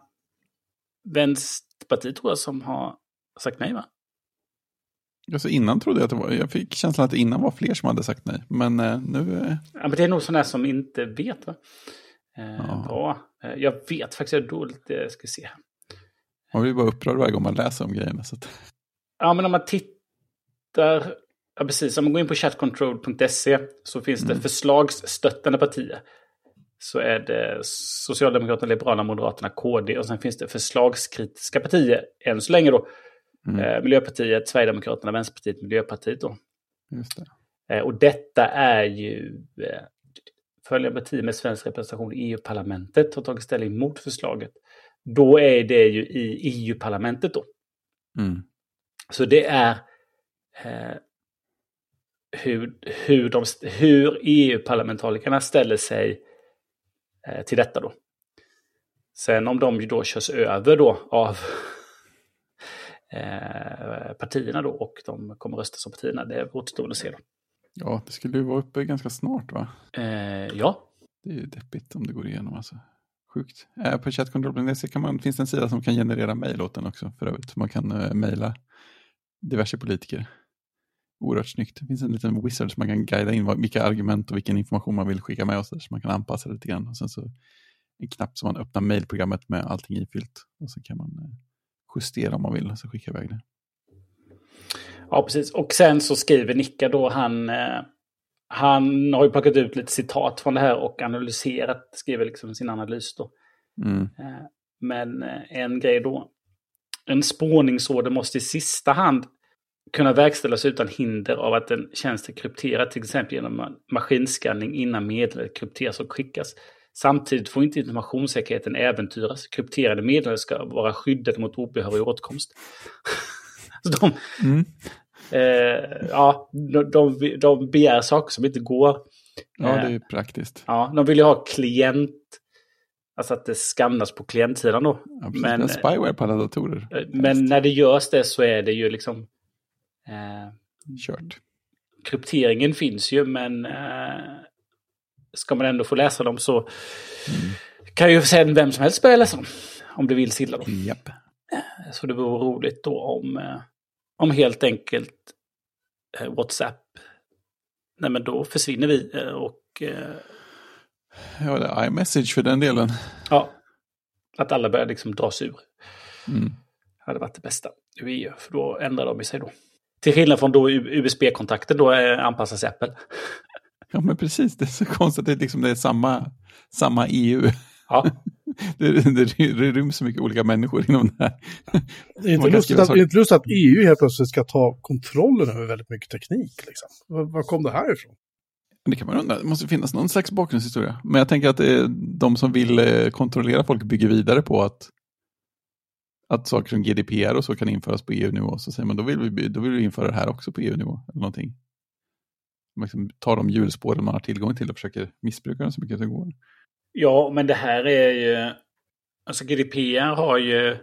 Speaker 2: Vänsterpartiet tror jag som har sagt nej va?
Speaker 3: Alltså innan trodde jag att det var, jag fick känslan att det innan var fler som hade sagt nej. Men eh, nu, eh,
Speaker 2: Ja, men det är nog sådana som inte vet va? Eh,
Speaker 3: Ja.
Speaker 2: Bra. Eh, jag vet faktiskt, jag är dåligt, eh, ska se.
Speaker 3: man blir bara upprörd varje gång man läser om grejerna. Så att,
Speaker 2: Ja, men om man tittar, ja precis, om man går in på chatcontrol.se så finns det förslagsstöttande partier. Så är det Socialdemokraterna, Liberalerna, Moderaterna, KD och sen finns det förslagskritiska partier än så länge då.
Speaker 3: Mm.
Speaker 2: Eh, Miljöpartiet, Sverigedemokraterna, Vänsterpartiet, Miljöpartiet då.
Speaker 3: det.
Speaker 2: Eh, och detta är ju eh, följande parti med svensk representation i EU-parlamentet har tagit ställning mot förslaget. Då är det ju i EU-parlamentet då.
Speaker 3: Mm.
Speaker 2: Så det är eh, hur, hur, de, hur EU-parlamentarikerna ställer sig till detta då. Sen om de då körs över då av eh, partierna då och de kommer rösta som partierna, det är återstående att se då.
Speaker 3: Ja, det skulle ju vara uppe ganska snart va?
Speaker 2: Eh, ja,
Speaker 3: Det är ju deppigt om det går igenom alltså. Sjukt. Eh, på man, finns det en sida som kan generera mejl åt den också för övrigt. Man kan eh, mejla diverse politiker. Oerhört snyggt. Det finns en liten wizard som man kan guida in vilka argument och vilken information man vill skicka med oss. Så man kan anpassa det lite grann. Och sen så en knapp som man öppnar mejlprogrammet med allting ifyllt. Och så kan man eh, justera om man vill och så skicka iväg det.
Speaker 2: Ja, precis. Och sen så skriver Nicka då, han, eh, han har ju plockat ut lite citat från det här och analyserat, skriver liksom sin analys då.
Speaker 3: Mm.
Speaker 2: Eh, men en grej då, en spårningsorder måste i sista hand kunna verkställas utan hinder av att en tjänst är krypterad, till exempel genom ma- maskinskanning innan meddelandet krypteras och skickas. Samtidigt får inte informationssäkerheten äventyras. Krypterade meddelanden ska vara skyddade mot obehörig åtkomst. De,
Speaker 3: Mm.
Speaker 2: Eh, ja, de, de, de begär saker som inte går.
Speaker 3: Ja, det
Speaker 2: Eh,
Speaker 3: är ju praktiskt.
Speaker 2: ja, de vill ju ha klient, alltså att det skannas på klientsidan då.
Speaker 3: Ja, precis.
Speaker 2: men-
Speaker 3: Men, spyware på alla datorer.
Speaker 2: Eh, Men när det görs det så är det ju liksom... Eh,
Speaker 3: Kört.
Speaker 2: krypteringen finns ju, men eh, ska man ändå få läsa dem så kan ju sen vem som helst börja läsa dem. Om det vill silla då.
Speaker 3: Japp.
Speaker 2: Så det vore roligt då om, eh, om helt enkelt eh, WhatsApp, nej men då försvinner vi eh, och eh,
Speaker 3: Ja, det är iMessage för den delen.
Speaker 2: ja, att alla börjar liksom dras ur.
Speaker 3: Mm.
Speaker 2: hade varit det bästa ur EU, för då ändrar de sig då. Till skillnad från då USB-kontakten då är anpassas Apple.
Speaker 3: Ja, men precis. Det är så konstigt att det, är liksom, det är samma, samma EU.
Speaker 2: Ja,
Speaker 3: Det, det, det ryms så mycket olika människor inom det här.
Speaker 1: Det är inte lustigt att, inte lustigt att EU helt plötsligt ska ta kontrollen över väldigt mycket teknik. Liksom. Var, var kom det här ifrån?
Speaker 3: Det kan man undra. Det måste finnas någon slags bakgrundshistoria. Men jag tänker att är de som vill eh, kontrollera folk bygger vidare på att, att saker som GDPR och så kan införas på EU-nivå. Så säger man då vill vi, då vill vi införa det här också på EU-nivå. Eller någonting. Man liksom tar de hjulspåren man har tillgång till och försöker missbruka dem så mycket det går.
Speaker 2: ja men det här är ju... Alltså GDPR har ju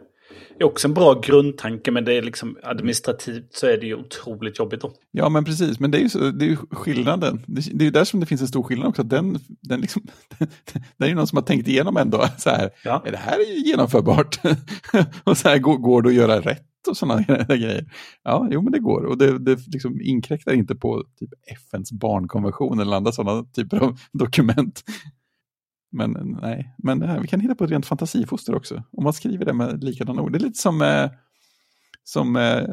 Speaker 2: är också en bra grundtanke, men det är liksom administrativt så är det ju otroligt jobbigt då.
Speaker 3: Ja, men precis. Men det är ju, så, det är ju skillnaden. Det, det är ju där som det finns en stor skillnad också. Den, den liksom, det är ju någon som har tänkt igenom ändå. Så här,
Speaker 2: Ja.
Speaker 3: är det här är ju genomförbart. och så här, går, går det att göra rätt och sådana grejer. Ja, jo men det går. Och det, det liksom inkräktar inte på typ FNs barnkonvention eller andra sådana typer av dokument. Men nej, men det här, vi kan hitta på ett rent fantasifoster också. Om man skriver det med likadana ord. Det är lite som, eh, som eh,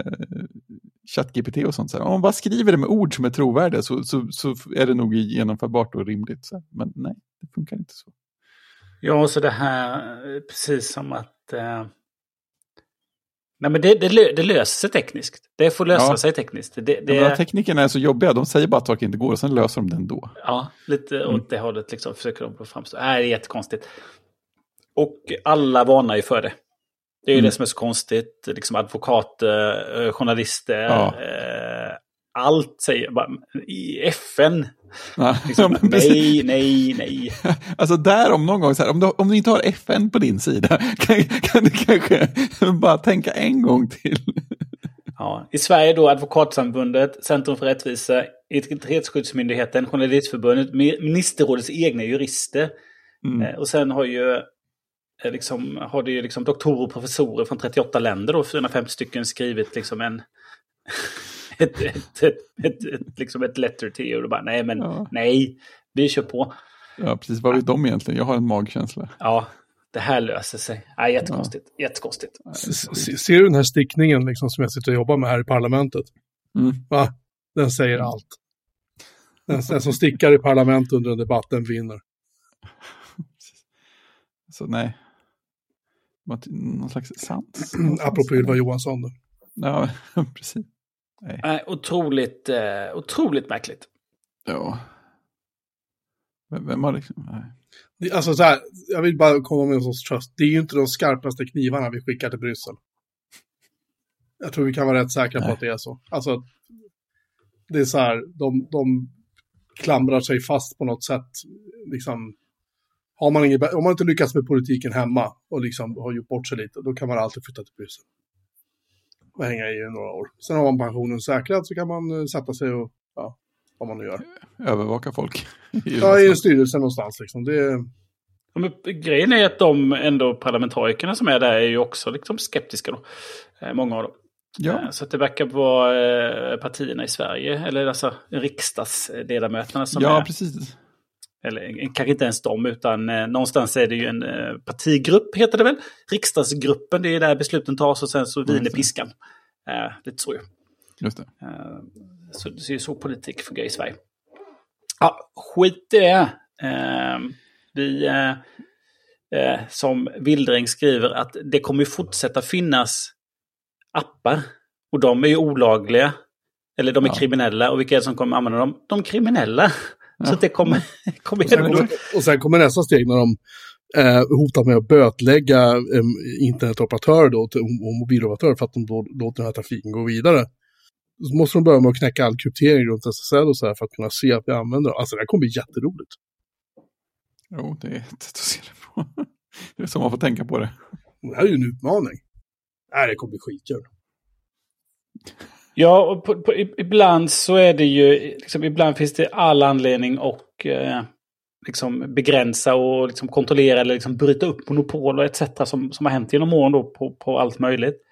Speaker 3: ChatGPT och sånt. Så här. Om man bara skriver det med ord som är trovärdiga så, så, så är det nog genomförbart och rimligt. Så här. Men nej, det funkar inte så.
Speaker 2: Ja, så det här precis som att... Eh... Nej, men det, det, det löser sig tekniskt. Det får lösa
Speaker 3: Ja.
Speaker 2: sig tekniskt. Det, det.
Speaker 3: Men teknikerna är så jobbiga, de säger bara att saker inte går och sen löser de det ändå.
Speaker 2: Ja, lite
Speaker 3: Mm.
Speaker 2: åt det hållet liksom försöker de framstå. Nej, det är jättekonstigt. Och alla varnar ju för det. Det är ju
Speaker 3: Mm.
Speaker 2: det som är så konstigt. Liksom advokater, eh, journalister,
Speaker 3: Ja.
Speaker 2: eh, allt säger bara i FN.
Speaker 3: Ja,
Speaker 2: Liksom, nej, nej, nej.
Speaker 3: Alltså där om någon gång, så här, om, du, om du inte har FN på din sida, kan, kan du kanske bara tänka en gång till.
Speaker 2: Ja, I Sverige då Advokatsamfundet, Centrum för rättvisa, Integritetsskyddsmyndigheten, Journalistförbundet, Ministerrådets egna jurister.
Speaker 3: Mm.
Speaker 2: Eh, Och sen har ju eh, liksom, har det ju liksom doktorer och professorer från 38 länder, då, 450 stycken, skrivit liksom en... ett, ett, ett, ett, ett, liksom ett letter till och då bara nej men
Speaker 3: Ja.
Speaker 2: nej, vi kör på.
Speaker 3: Ja, precis. Vad vet de egentligen? Jag har en magkänsla.
Speaker 2: Ja, det här löser sig. Ja, jättekonstigt, jättekonstigt.
Speaker 1: S- s- Ser du den här stickningen liksom, som jag sitter och jobbar med här i parlamentet?
Speaker 3: Mm.
Speaker 1: Va? Den säger allt. Den, den som stickar i parlamentet under en debatt, den vinner.
Speaker 3: Så nej. Vad- Någon slags sans.
Speaker 1: Apropå Ylva Johansson. Då.
Speaker 3: Ja, precis. Nej.
Speaker 2: Nej, otroligt, eh, otroligt märkligt.
Speaker 3: Ja. Vem, vem har liksom... Nej.
Speaker 1: Det- Alltså så här, jag vill bara komma med en sorts tröst. Det är ju inte de skarpaste knivarna vi skickar till Bryssel. Jag tror vi kan vara rätt säkra på
Speaker 3: Nej.
Speaker 1: att det är så. Alltså, det är så här, de, de klamrar sig fast på något sätt. Liksom, har man inget, om man inte lyckas med politiken hemma och liksom har gjort bort sig lite, då kan man alltid flytta till Bryssel. Och hänga i några år. Sen har man pensionen säkrad så kan man eh, sätta sig och, ja, vad man nu gör.
Speaker 3: Övervaka folk.
Speaker 1: Ja, i en styrelse någonstans liksom. Det
Speaker 2: Ja, Men grejen är att de ändå parlamentarikerna som är där är ju också liksom skeptiska då. Eh, Många av dem.
Speaker 3: Ja,
Speaker 2: Eh, Så att det verkar vara partierna i Sverige, eller alltså riksdagsledamöterna som
Speaker 3: ja
Speaker 2: är,
Speaker 3: precis.
Speaker 2: Eller kanske inte ens de, utan eh, någonstans är det ju en eh, partigrupp, heter det väl? Riksdagsgruppen, det är där besluten tas och sen så viner piskan. Eh, lite så ju.
Speaker 3: Just det.
Speaker 2: Eh, Så det är ju så politik fungerar i Sverige. Ja, skit i det. Eh, Vi, eh, eh, som Wildring skriver, att det kommer ju fortsätta finnas appar. Och de är ju olagliga. Eller de är
Speaker 3: Ja.
Speaker 2: kriminella. Och vilka är det som kommer använda dem? De kriminella. Så
Speaker 3: Ja.
Speaker 2: att det kommer... kommer
Speaker 1: Och sen, kommer, och sen kommer nästa steg när de eh, hotar med att bötlägga eh, internetoperatörer då, till, och mobiloperatörer för att de då låter den här trafiken gå vidare. Så måste de börja med att knäcka all kryptering runt SSL och så här för att kunna se att vi använder det. Alltså det här kommer bli jätteroligt.
Speaker 3: Jo, det är ett sätt att se det på. Det är så man får tänka på det.
Speaker 1: Det här är ju en utmaning. Nej, det kommer bli skitkul.
Speaker 2: Ja, och på, på, ibland så är det ju, liksom, ibland finns det all anledning att eh, liksom begränsa och liksom kontrollera eller liksom bryta upp monopol och etc. som, som har hänt genom åren då på, på allt möjligt.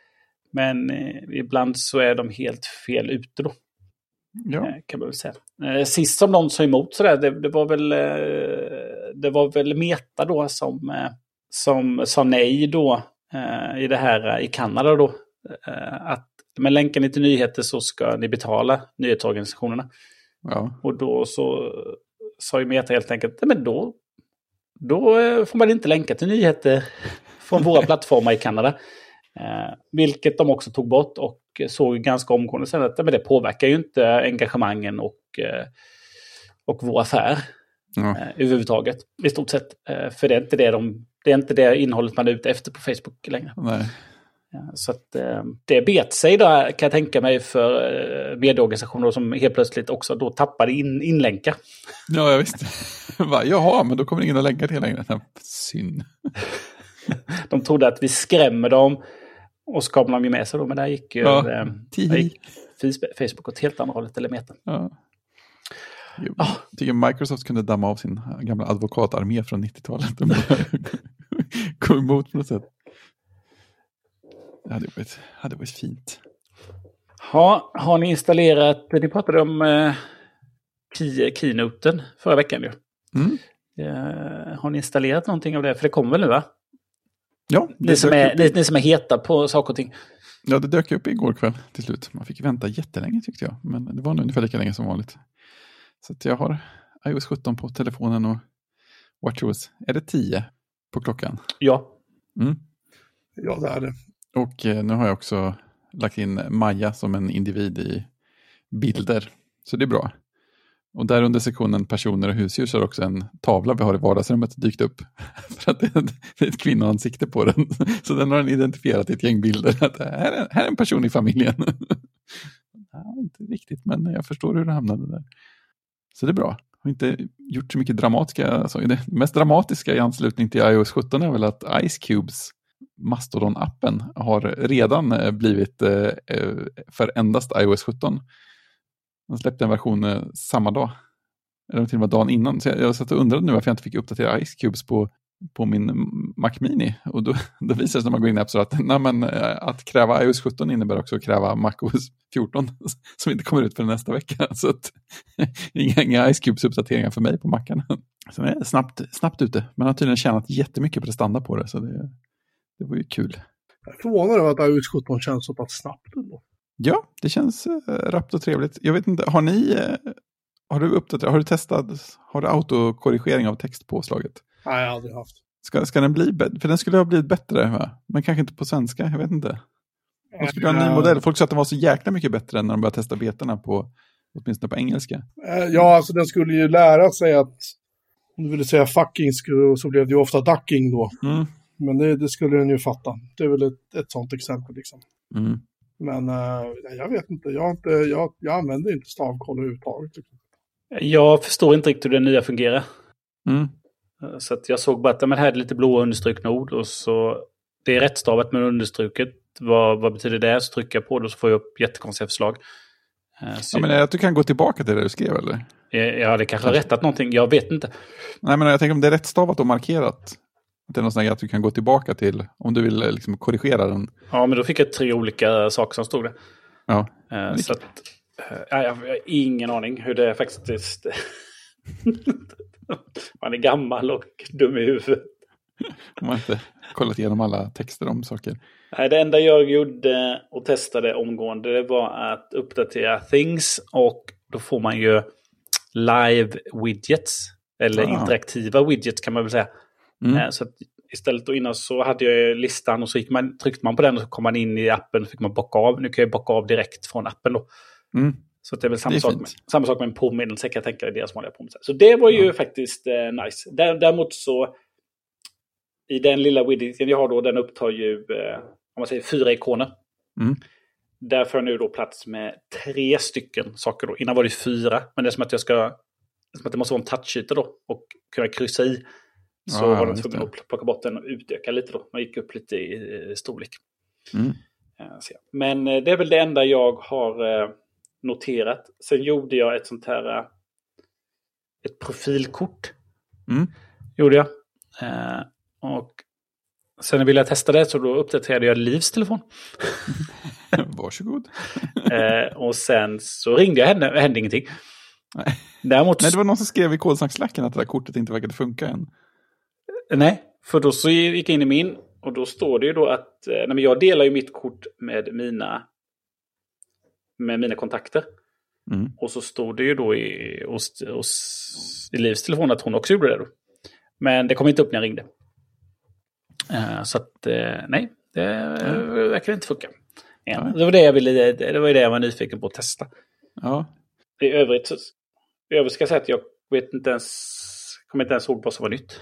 Speaker 2: Men eh, ibland så är de helt fel ute då.
Speaker 3: Ja.
Speaker 2: Eh, Kan man väl säga. Eh, Sist som någon sa emot sådär, det, det var väl eh, det var väl Meta då som, som sa nej då i det här i Kanada då. Att med länkar ni till nyheter så ska ni betala nyhetsorganisationerna.
Speaker 3: ja.
Speaker 2: Och då så sa ju Meta helt enkelt, "Nej, men då, då eh, får man inte länka till nyheter från våra plattformar i Kanada. Eh, vilket de också tog bort och såg ganska omgående sen att "Nej, men det påverkar ju inte engagemangen och, eh, och vår affär
Speaker 3: ja.
Speaker 2: eh, överhuvudtaget. I stort sett. Eh, för det är, inte det, de, det är inte det innehållet man är ute efter på Facebook längre.
Speaker 3: Nej.
Speaker 2: Så att, eh, det bet sig där kan jag tänka mig för eh, medieorganisationer som helt plötsligt också då tappade in, inlänkar.
Speaker 3: Ja, jag visste. Jaha, men då kommer ingen att länka till längre. Synd.
Speaker 2: De trodde att vi skrämmer dem och så kom de ju med sig då, men där gick ju
Speaker 3: Ja,
Speaker 2: eh, där gick Face- Facebook åt helt andra hållet, eller Meta.
Speaker 3: Ja. Jo, Jag tycker Microsoft kunde damma av sin gamla advokatarmé från 90-talet. De kom emot på något sätt. Det hade varit, hade varit fint.
Speaker 2: Ha, har ni installerat, ni pratade om eh, key, keynoten förra veckan ju.
Speaker 3: Mm.
Speaker 2: Eh, har ni installerat någonting av det? För det kommer väl nu va?
Speaker 3: Ja,
Speaker 2: Ni
Speaker 3: det
Speaker 2: som, är, ni, ni som är heta på saker och ting.
Speaker 3: ja, det dök upp igår kväll till slut. Man fick vänta jättelänge tyckte jag. Men det var nog ungefär lika länge som vanligt. Så att jag har iOS 17 på telefonen och WatchOS. Är det 10 på klockan?
Speaker 2: Ja.
Speaker 3: Mm.
Speaker 1: Ja, det är det.
Speaker 3: Och eh, nu har jag också lagt in Maja som en individ i bilder. Så det är bra. Och där under sektionen personer och husdjur så har också en tavla vi har i vardagsrummet dykt upp. För att det är, ett kvinnoansikte på den. Så den har den identifierat i ett gäng bilder. Att här, är, här är en person i familjen. Ja, inte riktigt, men jag förstår hur det hamnade där. Så det är bra. Jag Har inte gjort så mycket dramatiska. Alltså, det mest dramatiska i anslutning till iOS 17 är väl att Ice Cubes Mastodon-appen har redan eh, blivit eh, eh, för endast iOS 17. De släppte en version samma dag. Eller till och med dagen innan. Så jag, jag satt och undrade nu varför jag inte fick uppdatera Ice Cubes på, på min Mac Mini. Och då, då visar det sig när man går in i App Store att, nej, men, att kräva iOS 17 innebär också att kräva MacOS 14 som inte kommer ut för nästa vecka. Så att, inga, inga Ice Cubes-uppdateringar för mig på Macarna. Så det är snabbt, snabbt ute. Men har tydligen tjänat jättemycket prestanda på det. Så det, det var ju kul.
Speaker 1: Jag är förvånad över att iOS 17 känns så pass snabbt ändå.
Speaker 3: Ja, det känns äh, rappt och trevligt. Jag vet inte, har ni, äh, har du uppdaterat, har du testat, har du autokorrigering av textpåslaget?
Speaker 1: Nej, jag har aldrig haft.
Speaker 3: Ska, ska den bli bättre? För den skulle ha blivit bättre, va? men kanske inte på svenska, jag vet inte. De skulle ha en ny modell. Folk sa att den var så jäkla mycket bättre än när de började testa betorna på, åtminstone på engelska.
Speaker 1: Eh, Ja, alltså den skulle ju lära sig att om du ville säga fucking så blev det ju ofta ducking då.
Speaker 3: Mm.
Speaker 1: Men det, det skulle den ju fatta. Det är väl ett, ett sånt exempel liksom.
Speaker 3: Mm.
Speaker 1: Men eh, jag vet inte, jag, har inte jag, jag använder inte stavkoll överhuvudtaget. Liksom.
Speaker 2: Jag förstår inte riktigt hur det nya fungerar.
Speaker 3: Mm.
Speaker 2: Eh, Så att jag såg bara att ja, men här är lite blåa understrukna ord och så det är rättstavat men understruket. Vad, vad betyder det? Så trycker jag på det och så får jag upp jättekonstiga förslag. Eh, Så
Speaker 3: Ja, men är det att du kan gå tillbaka till det du skrev eller?
Speaker 2: jag, jag hade kanske rättat någonting, jag vet inte.
Speaker 3: Nej, men jag tänker om det är rättstavat och markerat. Att det är något sånt här att du kan gå tillbaka till om du vill eh, liksom, korrigera den.
Speaker 2: Ja, men då fick jag tre olika saker som stod där.
Speaker 3: Ja. Vilket?
Speaker 2: Så att, ja, jag har ingen aning hur det faktiskt... Man är gammal och dum i huvudet.
Speaker 3: De har inte kollat igenom alla texter om saker.
Speaker 2: Nej, det enda jag gjorde och testade omgående det var att uppdatera things och då får man ju live widgets. Eller
Speaker 3: Ah.
Speaker 2: interaktiva widgets kan man väl säga.
Speaker 3: Mm.
Speaker 2: Eh, Så istället då innan så hade jag listan och så gick man, tryckte man på den och så kom man in i appen och fick man bocka av. Nu kan jag bocka av direkt från appen då.
Speaker 3: Mm.
Speaker 2: Så det är väl samma,
Speaker 3: är
Speaker 2: sak, med, samma sak med en påminnelse kan jag tänka mig, deras vanliga påminnelse. Så det var ju faktiskt eh, nice. Dä- Däremot så, i den lilla widgeten jag har då, den upptar ju, eh, om man säger fyra ikoner.
Speaker 3: Mm.
Speaker 2: Där får jag nu då plats med tre stycken saker då. Innan var det fyra, men det är som att jag ska, som att det måste vara en touchyta då och kunna kryssa i. Så
Speaker 3: Ja,
Speaker 2: var de tvungna att plocka bort den och utöka lite då. Man gick upp lite i eh, storlek.
Speaker 3: Mm.
Speaker 2: Eh. Men eh, det är väl det enda jag har noterat. Sen gjorde jag ett sånt här... Ett profilkort.
Speaker 3: Mm.
Speaker 2: Gjorde jag. Och sen ville jag testa det så då uppdaterade jag Livs telefon.
Speaker 3: Varsågod.
Speaker 2: och sen så ringde jag henne, det hände ingenting.
Speaker 3: Nej.
Speaker 2: Däremot,
Speaker 3: Nej, det var någon som skrev i kolsnackslacken att det där kortet inte verkade funka än.
Speaker 2: Nej, för då så gick jag in i min och då står det ju då att, eh, nej men jag delar ju mitt kort med mina, med mina kontakter.
Speaker 3: Mm.
Speaker 2: Och så stod det ju då i, hos, hos, i Livs telefon att hon också gjorde det då. Men det kom inte upp när jag ringde. Eh, så att, eh, nej, det mm. verkar inte funka. Ja, det var det jag ville, det var det jag var nyfiken på att testa.
Speaker 3: Ja.
Speaker 2: I övrigt, i övrigt ska jag säga att jag vet inte ens, kommer inte ens ihåg vad som var nytt.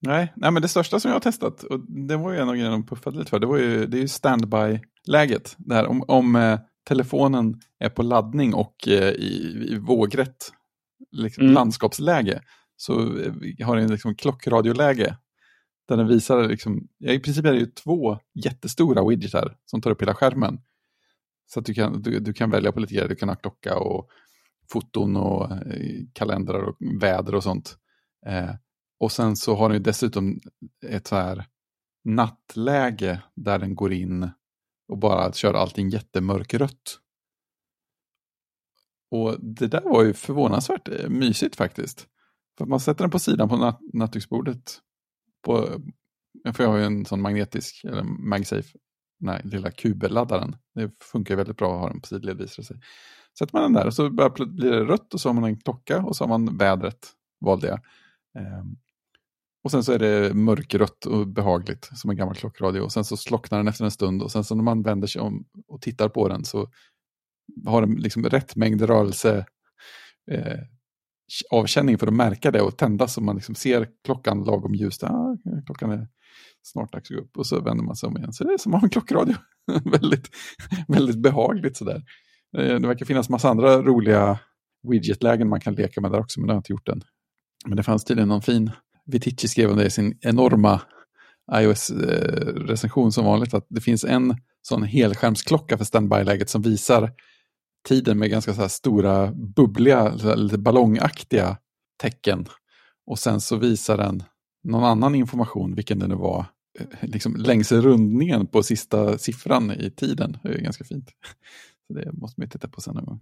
Speaker 3: Nej, nej, men det största som jag har testat, och det var ju en av grejerna de puffade lite för, det, var ju, det är ju standby-läget. Det här om, om eh, telefonen är på laddning och eh, i, i vågrätt liksom,
Speaker 2: Mm.
Speaker 3: landskapsläge så eh, har den liksom klockradioläge där den visar, liksom, ja, i princip är det ju två jättestora widgetar som tar upp hela skärmen. Så att du kan, du, du kan välja på lite grejer, du kan ha klocka och foton och eh, kalendrar och väder och sånt. Eh, och sen så har den ju dessutom ett så här nattläge där den går in och bara kör allting jättemörkrött. Och det där var ju förvånansvärt eh, mysigt faktiskt. För att man sätter den på sidan på natt nattduksbordet. På, för jag har ju en sån magnetisk, eller MagSafe, den här lilla kubeladdaren. Det funkar ju väldigt bra att ha den på sidled visar det sig. Sätter man den där och så blir det rött och så har man en klocka och så har man vädret, valde jag. Ehm, och sen så är det mörkrött och behagligt som en gammal klockradio. Och sen så slocknar den efter en stund och sen så när man vänder sig om och tittar på den så har den liksom rätt mängd rörelse eh, avkänning för att märka det och tända så man liksom ser klockan lagom ljus. Ah, klockan är snart dags att gå upp och så vänder man sig om igen. Så det är som att ha en klockradio. väldigt, väldigt behagligt sådär. Eh, Det verkar finnas massa andra roliga widgetlägen man kan leka med där också, men det har jag inte gjort än. Men det fanns tydligen någon fin, Vitici skrev om det i sin enorma iOS-recension eh, som vanligt, att det finns en sån helskärmsklocka för standby-läget som visar tiden med ganska så här stora bubbliga, så här lite ballongaktiga tecken. Och sen så visar den någon annan information, vilken det nu var, eh, liksom längs rundningen på sista siffran i tiden. Det är ganska fint. Så det måste man ju titta på sen någon gång.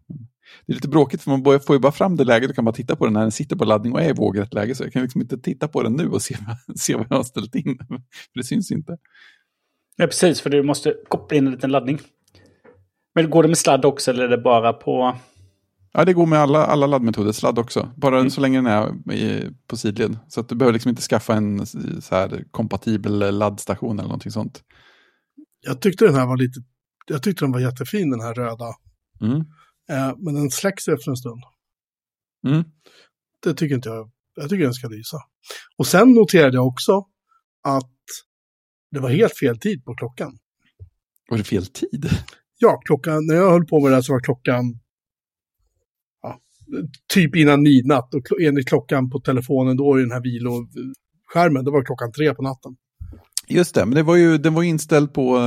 Speaker 3: Det är lite bråkigt för man får ju bara fram det läget och kan bara titta på den när den sitter på laddning och är i vågrätt läge. Så jag kan liksom inte titta på den nu och se, se vad jag har ställt in. För det syns inte.
Speaker 2: Ja, precis, för du måste koppla in en liten laddning. Men går det med sladd också eller är det bara på...
Speaker 3: Ja, det går med alla, alla laddmetoder, sladd också. Bara så länge den är i, på sidled. Så att du behöver liksom inte skaffa en så här kompatibel laddstation eller någonting sånt.
Speaker 1: Jag tyckte den här var lite, jag tyckte den var jättefin den här röda.
Speaker 3: Mm.
Speaker 1: Eh, men den släcks efter en stund.
Speaker 3: Mm.
Speaker 1: Det tycker inte jag. Jag tycker den ska lysa. Och sen noterade jag också att det var helt fel tid på klockan.
Speaker 3: Var det fel tid?
Speaker 1: Ja, klockan, när jag höll på med det här så var klockan ja, typ innan midnatt. Och enligt klockan på telefonen, då är den här viloskärmen, det var klockan tre på natten.
Speaker 3: Just det, men det var ju, den var inställd på...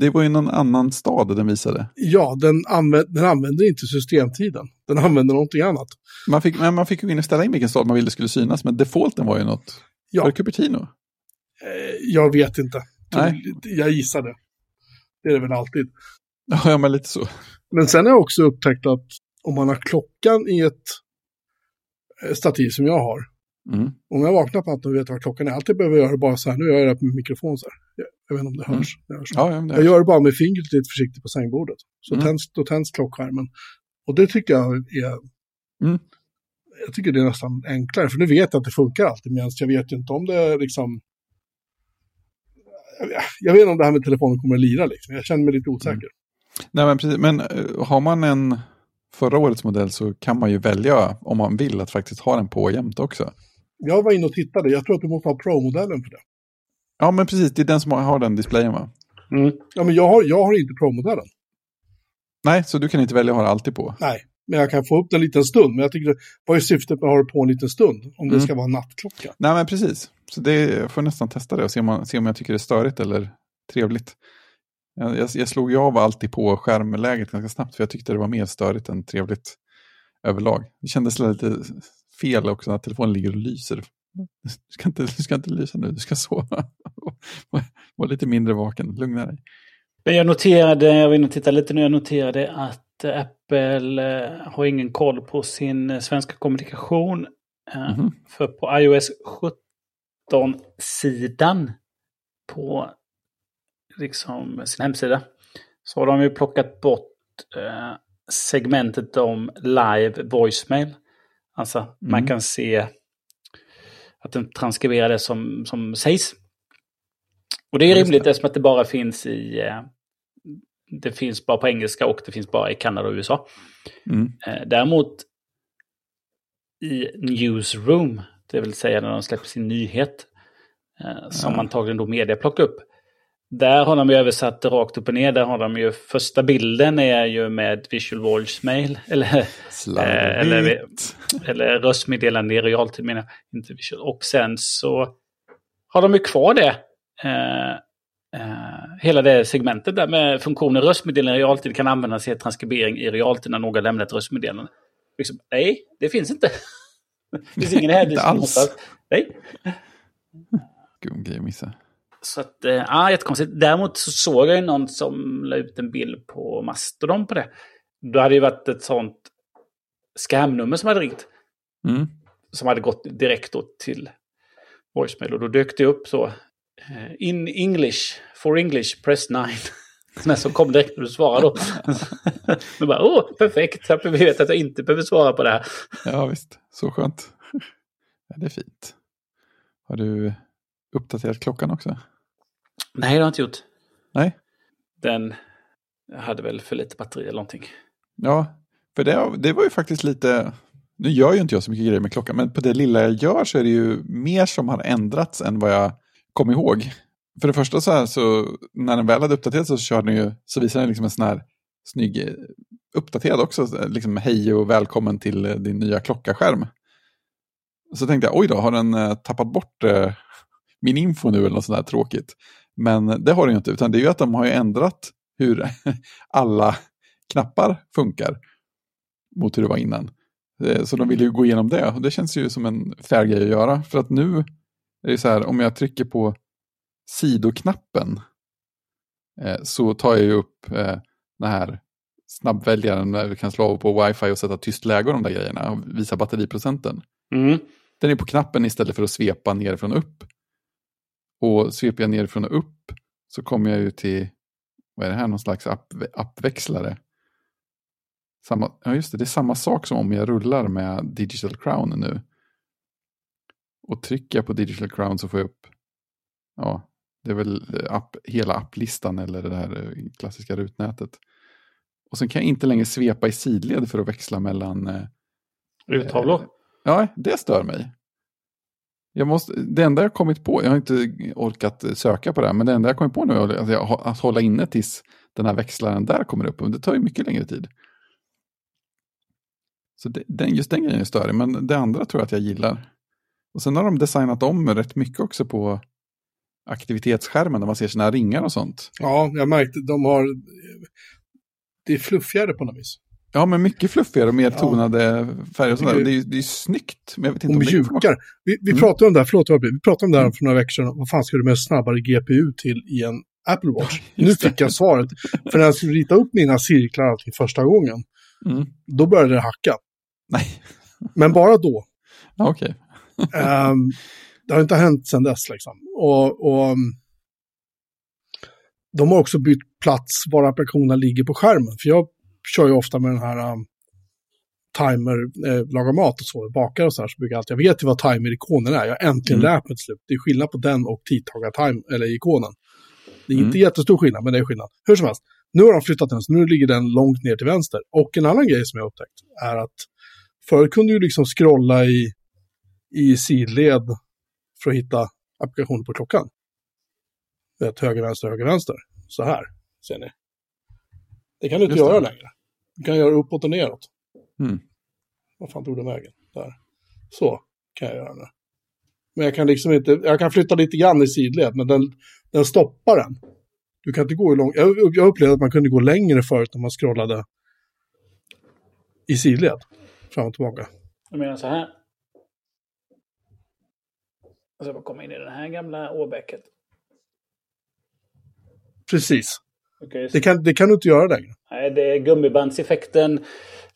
Speaker 3: Det var ju någon annan stad den visade.
Speaker 1: Ja, den, använd, den använder inte systemtiden. Den använder någonting annat.
Speaker 3: Man fick, men man fick ju in och ställa in vilken stad man ville skulle synas, men defaulten var ju något.
Speaker 1: Ja.
Speaker 3: Var det Cupertino?
Speaker 1: Eh, jag vet inte.
Speaker 3: Nej.
Speaker 1: Jag gissar det. Det är det väl alltid.
Speaker 3: Ja, men lite så.
Speaker 1: Men sen har jag också upptäckt att om man har klockan i ett eh, stativ som jag har.
Speaker 3: Mm.
Speaker 1: Om jag vaknar på natten och vet vad klockan är, behöver jag göra bara så här. Nu gör jag det med mikrofon så här. Jag, jag vet inte om det hörs. Det hörs.
Speaker 3: Ja, ja, men
Speaker 1: Jag
Speaker 3: det,
Speaker 1: gör det bara med fingret lite försiktigt på sängbordet. Så
Speaker 3: Mm.
Speaker 1: tänds, då tänds klockskärmen. Och det tycker jag är...
Speaker 3: Mm.
Speaker 1: Jag tycker det är nästan enklare, för nu vet jag att det funkar alltid, medan jag vet ju inte om det liksom... Jag- Jag vet inte om det här med telefonen kommer att lira liksom. Jag känner mig lite osäker.
Speaker 3: nej, men precis. Men eh, har man en förra årets modell så kan man ju välja om man vill att faktiskt ha den på jämt också.
Speaker 1: Jag var inne och tittade, jag tror att du måste ha Pro-modellen för det.
Speaker 3: Ja, men precis. Det är den som har- den displayen va?
Speaker 1: Ja, men jag har, jag har inte Pro-modellen.
Speaker 3: Nej, så du kan inte välja att ha det alltid på.
Speaker 1: Nej, men jag kan få upp den en liten stund. Men jag tycker, vad är syftet med att ha det på en liten stund? Om det
Speaker 3: Mm.
Speaker 1: ska vara en nattklocka.
Speaker 3: Nej, men precis. Så det, jag får nästan testa det och se om, man, se om jag tycker det är störigt eller trevligt. Jag, jag, jag slog ju av alltid på skärmläget ganska snabbt för jag tyckte det var mer störigt än trevligt överlag. Det kändes lite fel också när telefonen ligger och lyser. Du ska inte, du ska inte lysa nu, du ska sova. Var lite mindre vaken, lugna dig.
Speaker 2: Jag noterade, jag var inne och tittade lite nu, jag noterade att Apple eh, har ingen koll på sin eh, svenska kommunikation. Eh,
Speaker 3: Mhm.
Speaker 2: För på iOS 17-sidan på liksom sin hemsida så har de ju plockat bort eh, segmentet om live voicemail. Alltså man
Speaker 3: Mm.
Speaker 2: kan se att den transkriberar det som, som sägs. Och det är rimligt
Speaker 3: det.
Speaker 2: eftersom att det bara finns i... Eh, det finns bara på engelska och det finns bara i Kanada och USA.
Speaker 3: Mm.
Speaker 2: Eh, däremot i Newsroom, det vill säga när de släpper sin nyhet, eh, som
Speaker 3: Ja.
Speaker 2: antagligen då media plockar upp. Där har de ju översatt det rakt upp och ner. Där har de ju första bilden är ju med visual voicemail. Eller, Eh, eller- eller röstmeddelande i realtid menar. Inte visual. Och sen så har de ju kvar det. Eh, eh, hela det segmentet där med funktionen röstmeddelande i realtid kan användas i transkribering i realtid när någon lämnar ett röstmeddelande. Liksom, nej, det finns inte. det finns ingen hänvisning. Nej.
Speaker 3: Gud, grej missa.
Speaker 2: Så att, eh, ja, jättekonstigt. Däremot så såg jag ju någon som la ut en bild på Mastodon på det. Då hade ju varit ett sånt scamnummer som hade ringt.
Speaker 3: Mm.
Speaker 2: Som hade gått direkt då till voicemail. Och då dök det upp så. eh, In English, for English, press 9. Men så kom direkt när du svarade då. Då bara, åh, perfekt. Jag vet att jag inte behöver svara på det här.
Speaker 3: Ja, visst. Så skönt. Ja, det är fint. Har du uppdaterat klockan också?
Speaker 2: Nej, det har jag inte gjort.
Speaker 3: Nej?
Speaker 2: Den hade väl för lite batteri eller någonting.
Speaker 3: Ja, för det, det var ju faktiskt lite... Nu gör ju inte jag så mycket grejer med klockan, men på det lilla jag gör så är det ju mer som har ändrats än vad jag kom ihåg. För det första så här, så när den väl hade uppdaterats så körde den ju, så visade den liksom en sån här snygg eh, uppdaterad också, så här, liksom hej och välkommen till eh, din nya klockaskärm. Så tänkte jag, oj då, har den eh, tappat bort eh, min info nu eller något sånt där tråkigt? Men det har den ju inte, utan det är ju att de har ju ändrat hur alla knappar funkar mot hur det var innan. Eh, Så de vill ju gå igenom det och det känns ju som en fair grej att göra. För att nu är det så här, om jag trycker på sidoknappen eh, så tar jag ju upp eh, den här snabbväljaren där vi kan slå av på wifi och sätta tyst läge och de där grejerna och visa batteriprocenten.
Speaker 2: Mm.
Speaker 3: Den är på knappen istället för att svepa nerifrån och upp. Och sveper jag nerifrån och upp så kommer jag ju till, vad är det här, någon slags app, appväxlare. Samma, ja just det, det är samma sak som om jag rullar med Digital Crown nu. Och trycker jag på Digital Crown så får jag upp, ja, det är väl app, hela applistan eller det här eh, klassiska rutnätet. Och sen kan jag inte längre svepa i sidled för att växla mellan eh,
Speaker 2: Ruttavlor.
Speaker 3: Ja, det stör mig. Jag måste, det enda jag kommit på, jag har inte orkat söka på det här, men det enda jag kommit på nu är att, jag, att hålla inne tills den här växlaren där kommer upp. Det tar ju mycket längre tid. Så det, den, just den grejen är större, men det andra tror jag att jag gillar. Och sen har de designat om rätt mycket också på aktivitetsskärmen där man ser sina ringar och sånt.
Speaker 1: Ja, jag märkte, de har... Det är fluffigare på något vis.
Speaker 3: Ja, men mycket fluffigare och mer
Speaker 1: Ja.
Speaker 3: tonade färger och sånt där.
Speaker 1: Det-
Speaker 3: Det är det är snyggt, men jag vet inte
Speaker 1: Och
Speaker 3: om är
Speaker 1: mjukare. Vi, vi
Speaker 3: Mm.
Speaker 1: pratade om det här, förlåt vi pratade om det här för några veckor sedan. Vad fan ska du med snabbare GPU till i en Apple Watch? nu fick jag svaret. För när jag skulle rita upp mina cirklar allting första gången,
Speaker 3: Mm.
Speaker 1: då började det hacka.
Speaker 3: Nej,
Speaker 1: Men bara då.
Speaker 3: okej.
Speaker 1: Ehm, det har inte hänt sedan dess liksom. Och, och um, de har också bytt plats var applikationerna ligger på skärmen. För jag kör ju ofta med den här um, timer, eh, lagar mat och så, bakar och så här. Så brukar jag alltid, jag vet ju vad timer-ikonen är. Jag har äntligen
Speaker 3: Mm.
Speaker 1: lärt mig till slut. Det är skillnad på den och tidtagar-time, eller ikonen. Det är inte
Speaker 3: Mm.
Speaker 1: jättestor skillnad, men det är skillnad. Hur som helst, nu har de flyttat den, så nu ligger den långt ner till vänster. Och en annan grej som jag upptäckt är att förr kunde du liksom scrolla i, i sidled för att hitta applikationer på klockan. Vet, höger, vänster, höger, vänster. Så här, ser ni. Det kan du inte
Speaker 3: Just det.
Speaker 1: göra längre. Du kan göra uppåt och neråt.
Speaker 3: Mm.
Speaker 1: Vad fan tog den vägen? Där. Så kan jag göra nu. Men jag kan liksom inte, jag kan flytta lite grann i sidled, men den, den stoppar den. Du kan inte gå hur långt, jag, jag upplevde att man kunde gå längre förut när man scrollade i sidled. Fram och tillbaka.
Speaker 2: Jag menar så här. Och så bara komma in i det här gamla åbäcket.
Speaker 1: Precis.
Speaker 2: Okay,
Speaker 1: det, kan, det kan du inte göra längre.
Speaker 2: Nej, det är gummibandseffekten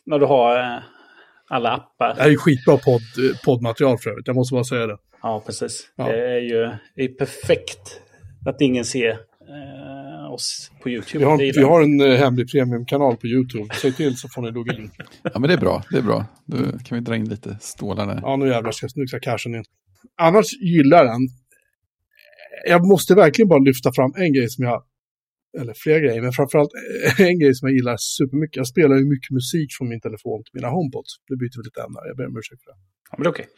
Speaker 2: när du har eh, alla appar.
Speaker 1: Det här är skitbra podd, poddmaterial för övrigt, jag måste bara säga det.
Speaker 2: Ja, precis. Ja. Det är ju det är perfekt att ingen ser eh, oss på YouTube.
Speaker 1: Vi har, vi har en eh, hemlig premiumkanal på YouTube. Säg till så får ni logga in.
Speaker 3: Ja, men det är bra. Det är bra. Då kan vi dra in lite stålar där.
Speaker 1: Ja, nu jävlar ska, nu ska cashen in. Annars gillar den. Jag måste verkligen bara lyfta fram en grej som jag eller flera grejer, men framförallt en grej som jag gillar supermycket. Jag spelar ju mycket musik från min telefon till mina HomePods. Nu byter vi lite ämne, jag ber om ursäkt för det.
Speaker 2: Ja, men det är okej.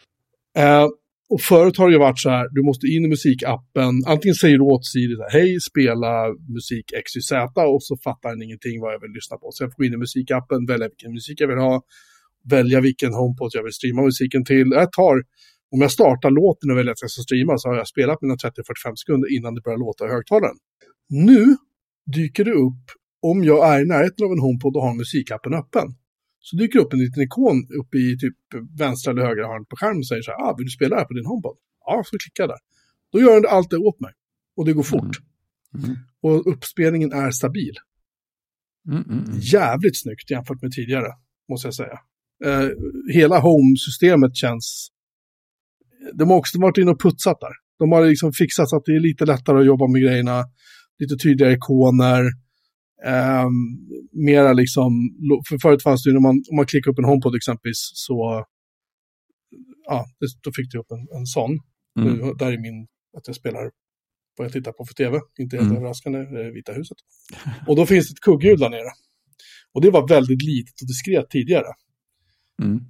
Speaker 1: Okay. Uh, och förut har det ju varit så här, du måste in i musikappen, antingen säger du åt Siri så här, hej, spela musik XYZ och så fattar den ingenting vad jag vill lyssna på. Så jag får gå in i musikappen, välja vilken musik jag vill ha, välja vilken HomePod jag vill streama musiken till. Jag tar, om jag startar låten och väljer att jag ska streama så har jag spelat mina 30-45 sekunder innan det börjar låta i högtalaren. Nu dyker det upp, om jag är i närheten av en HomePod och har musikappen öppen, så dyker det upp en liten ikon uppe i typ vänstra eller högra hörn på skärmen och säger så här, ah, vill du spela här på din HomePod? Ja, så klickar jag där. Då gör den allt det åt mig. Och det går fort. Mm. Mm. Och uppspelningen är stabil. Mm, mm, mm, Jävligt snyggt jämfört med tidigare, måste jag säga. Eh, hela Home-systemet känns... De har också varit inne och putsat där. De har liksom fixat så att det är lite lättare att jobba med grejerna lite tydligare ikoner. Eh, mera liksom, för förut fanns det ju när man, om man klickar upp en HomePod exempelvis så, ja, då fick du upp en, en sån. Mm. Nu, där är min, att jag spelar vad jag tittar på för tv, inte helt mm. överraskande, Vita huset. Och då finns det ett kugghjul där nere. Och det var väldigt litet och diskret tidigare. Mm.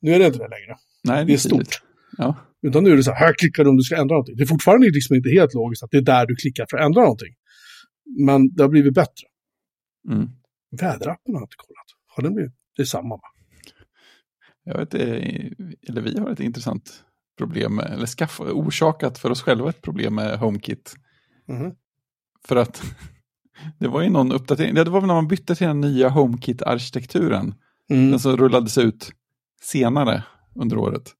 Speaker 1: Nu är det inte det längre.
Speaker 3: Nej, det,
Speaker 1: det är stort. Ja. Utan nu är det så här, här klickar du om du ska ändra någonting. Det är fortfarande liksom inte helt logiskt att det är där du klickar för att ändra någonting. Men det har blivit bättre. Mm. Väderappen har jag inte kollat. Har den blivit detsamma? Va?
Speaker 3: Jag vet, eller vi har ett intressant problem, eller skaffa, orsakat för oss själva ett problem med HomeKit. Mm. För att det var ju någon uppdatering, det var väl när man bytte till den nya HomeKit-arkitekturen. Mm. Den som rullades ut senare under året.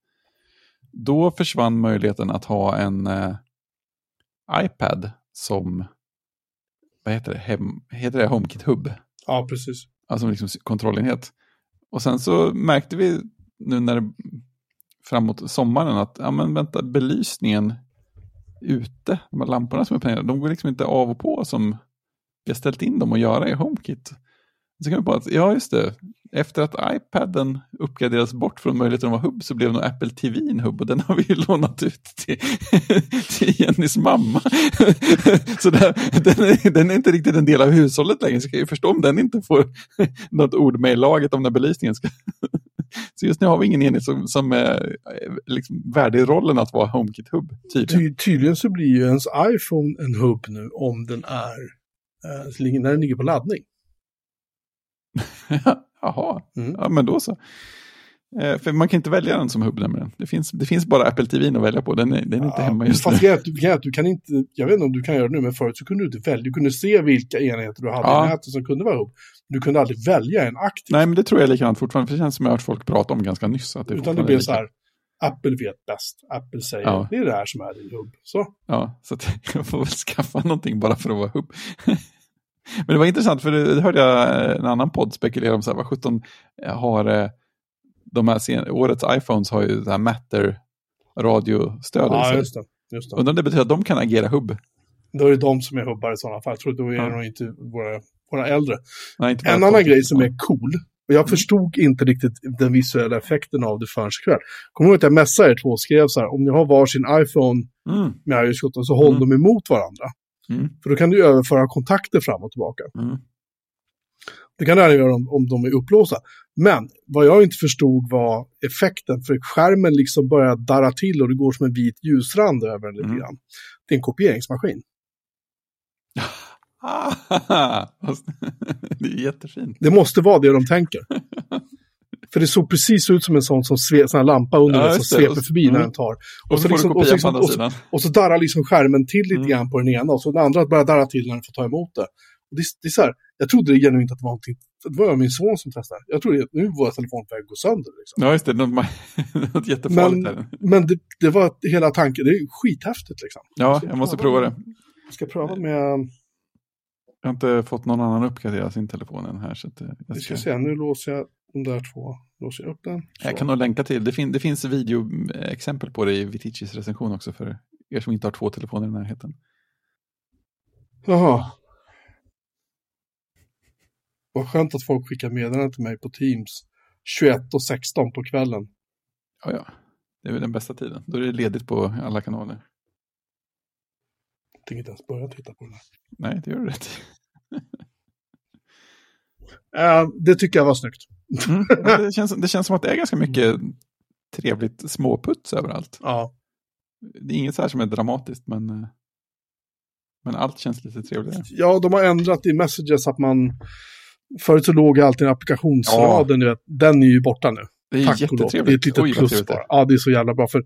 Speaker 3: Då försvann möjligheten att ha en eh, iPad som vad heter det, Hem, heter det HomeKit Hub?
Speaker 1: Ja, precis.
Speaker 3: Alltså liksom kontrollenhet. Och sen så märkte vi nu när det, framåt sommaren att, ja men vänta, belysningen ute, de här lamporna som är planerade, de går liksom inte av och på som vi har ställt in dem att göra i HomeKit. Så kan vi på att, ja just det, efter att iPaden uppgraderades bort från möjligheten att vara hubb så blev nog Apple TV en hubb och den har vi ju lånat ut till, till Jennys mamma. så där, den, är, den är inte riktigt en del av hushållet längre så kan jag ju förstå om den inte får något ord med i laget om den belysningen ska... så just nu har vi ingen enhet som, som är eh, liksom värdig rollen att vara HomeKit-hubb.
Speaker 1: Tydligen. Ty, tydligen så blir ju ens iPhone en hubb nu om den är eh, när den ligger på laddning.
Speaker 3: Jaha, mm. ja men då så. Eh, för man kan inte välja den som hubb nämligen. Det finns, det finns bara Apple TV att välja på, den är, den är ja, inte hemma just
Speaker 1: fast nu. Fast du kan inte, jag vet inte om du kan göra det nu, men förut så kunde du inte välja. Du kunde se vilka enheter du hade ja. i nätet som kunde vara hubb. Du kunde aldrig välja en aktiv.
Speaker 3: Nej, men det tror jag är likadant fortfarande, för det känns som jag har hört folk prata om ganska nyss. Att
Speaker 1: det Utan det blir så här, Apple vet bäst. Apple säger, ja. det är det här som är din hubb. Så.
Speaker 3: Ja, så jag får väl skaffa någonting bara för att vara hubb. Men det var intressant, för det hörde jag en annan podd spekulera om, så här, vad 17 har eh, de här sen, årets iPhones har ju det här Matter radiostöd.
Speaker 1: Ja, just det. Just
Speaker 3: det. Undrar om det betyder att de kan agera hubb?
Speaker 1: Då är det de som är hubbar i sådana fall. Jag tror då är det nog inte våra, våra äldre.
Speaker 3: Nej,
Speaker 1: en annan grej som är cool, och jag mm. förstod inte riktigt den visuella effekten av det förrän ikväll. Kommer du ihåg att jag messade er två och skrev så här, om ni har varsin iPhone mm. med iOS 17 så håll mm. dem emot varandra. Mm. För då kan du överföra kontakter fram och tillbaka. Mm. Det kan du även göra om, om de är upplåsta. Men vad jag inte förstod var effekten, för skärmen liksom börjar darra till och det går som en vit ljusrand över den lite mm. grann. Det är en kopieringsmaskin.
Speaker 3: det är jättefint.
Speaker 1: Det måste vara det de tänker. För det såg precis ut som en sån, som sve, sån lampa under ja, som sveper förbi mm. när den tar.
Speaker 3: Och, och så, liksom, och, så liksom, och, så,
Speaker 1: och, så darrar liksom skärmen till lite mm. grann på den ena och så den andra börjar darra till när den får ta emot det. Och det, det är så här, jag trodde genuint att det var någonting, det var min son som testade. Jag trodde att nu var telefonen på väg att gå sönder. Liksom.
Speaker 3: Ja, just det, något, något jättefarligt.
Speaker 1: Men, men det, det, var hela tanken, det är skithäftigt liksom.
Speaker 3: Ja, jag måste prova det.
Speaker 1: Jag ska pröva med
Speaker 3: Jag har inte fått någon annan uppgradera sin telefon än här. Så eh, jag
Speaker 1: Vi ska
Speaker 3: ska,
Speaker 1: se, nu låser jag de där två. Låser jag upp den. Så.
Speaker 3: jag kan nog länka till, det, fin, det finns videoexempel på det i Viticis recension också för er som inte har två telefoner i närheten.
Speaker 1: Jaha. Vad skönt att folk skickar meddelanden till mig på Teams 21 och 16 på kvällen.
Speaker 3: Ja, ja. Det är väl den bästa tiden. Då är det ledigt på alla kanaler.
Speaker 1: Jag tänker inte ens börja titta på det där.
Speaker 3: Nej, det gör du rätt.
Speaker 1: Eh, det tycker jag var snyggt.
Speaker 3: Mm. Ja, Det, känns, det känns som att det är ganska mycket trevligt småputs överallt.
Speaker 1: Ja.
Speaker 3: Det är inget så här som är dramatiskt, men, eh, men allt känns lite trevligare.
Speaker 1: ja, de har ändrat i messages att man... Förut så låg alltid applikationsraden, vet, den är ju borta nu.
Speaker 3: Det är
Speaker 1: Tack och lov. Det är ett
Speaker 3: jättetrevligt.
Speaker 1: litet
Speaker 3: Oj,
Speaker 1: plus
Speaker 3: det
Speaker 1: bara. Ja, det är så jävla bra. För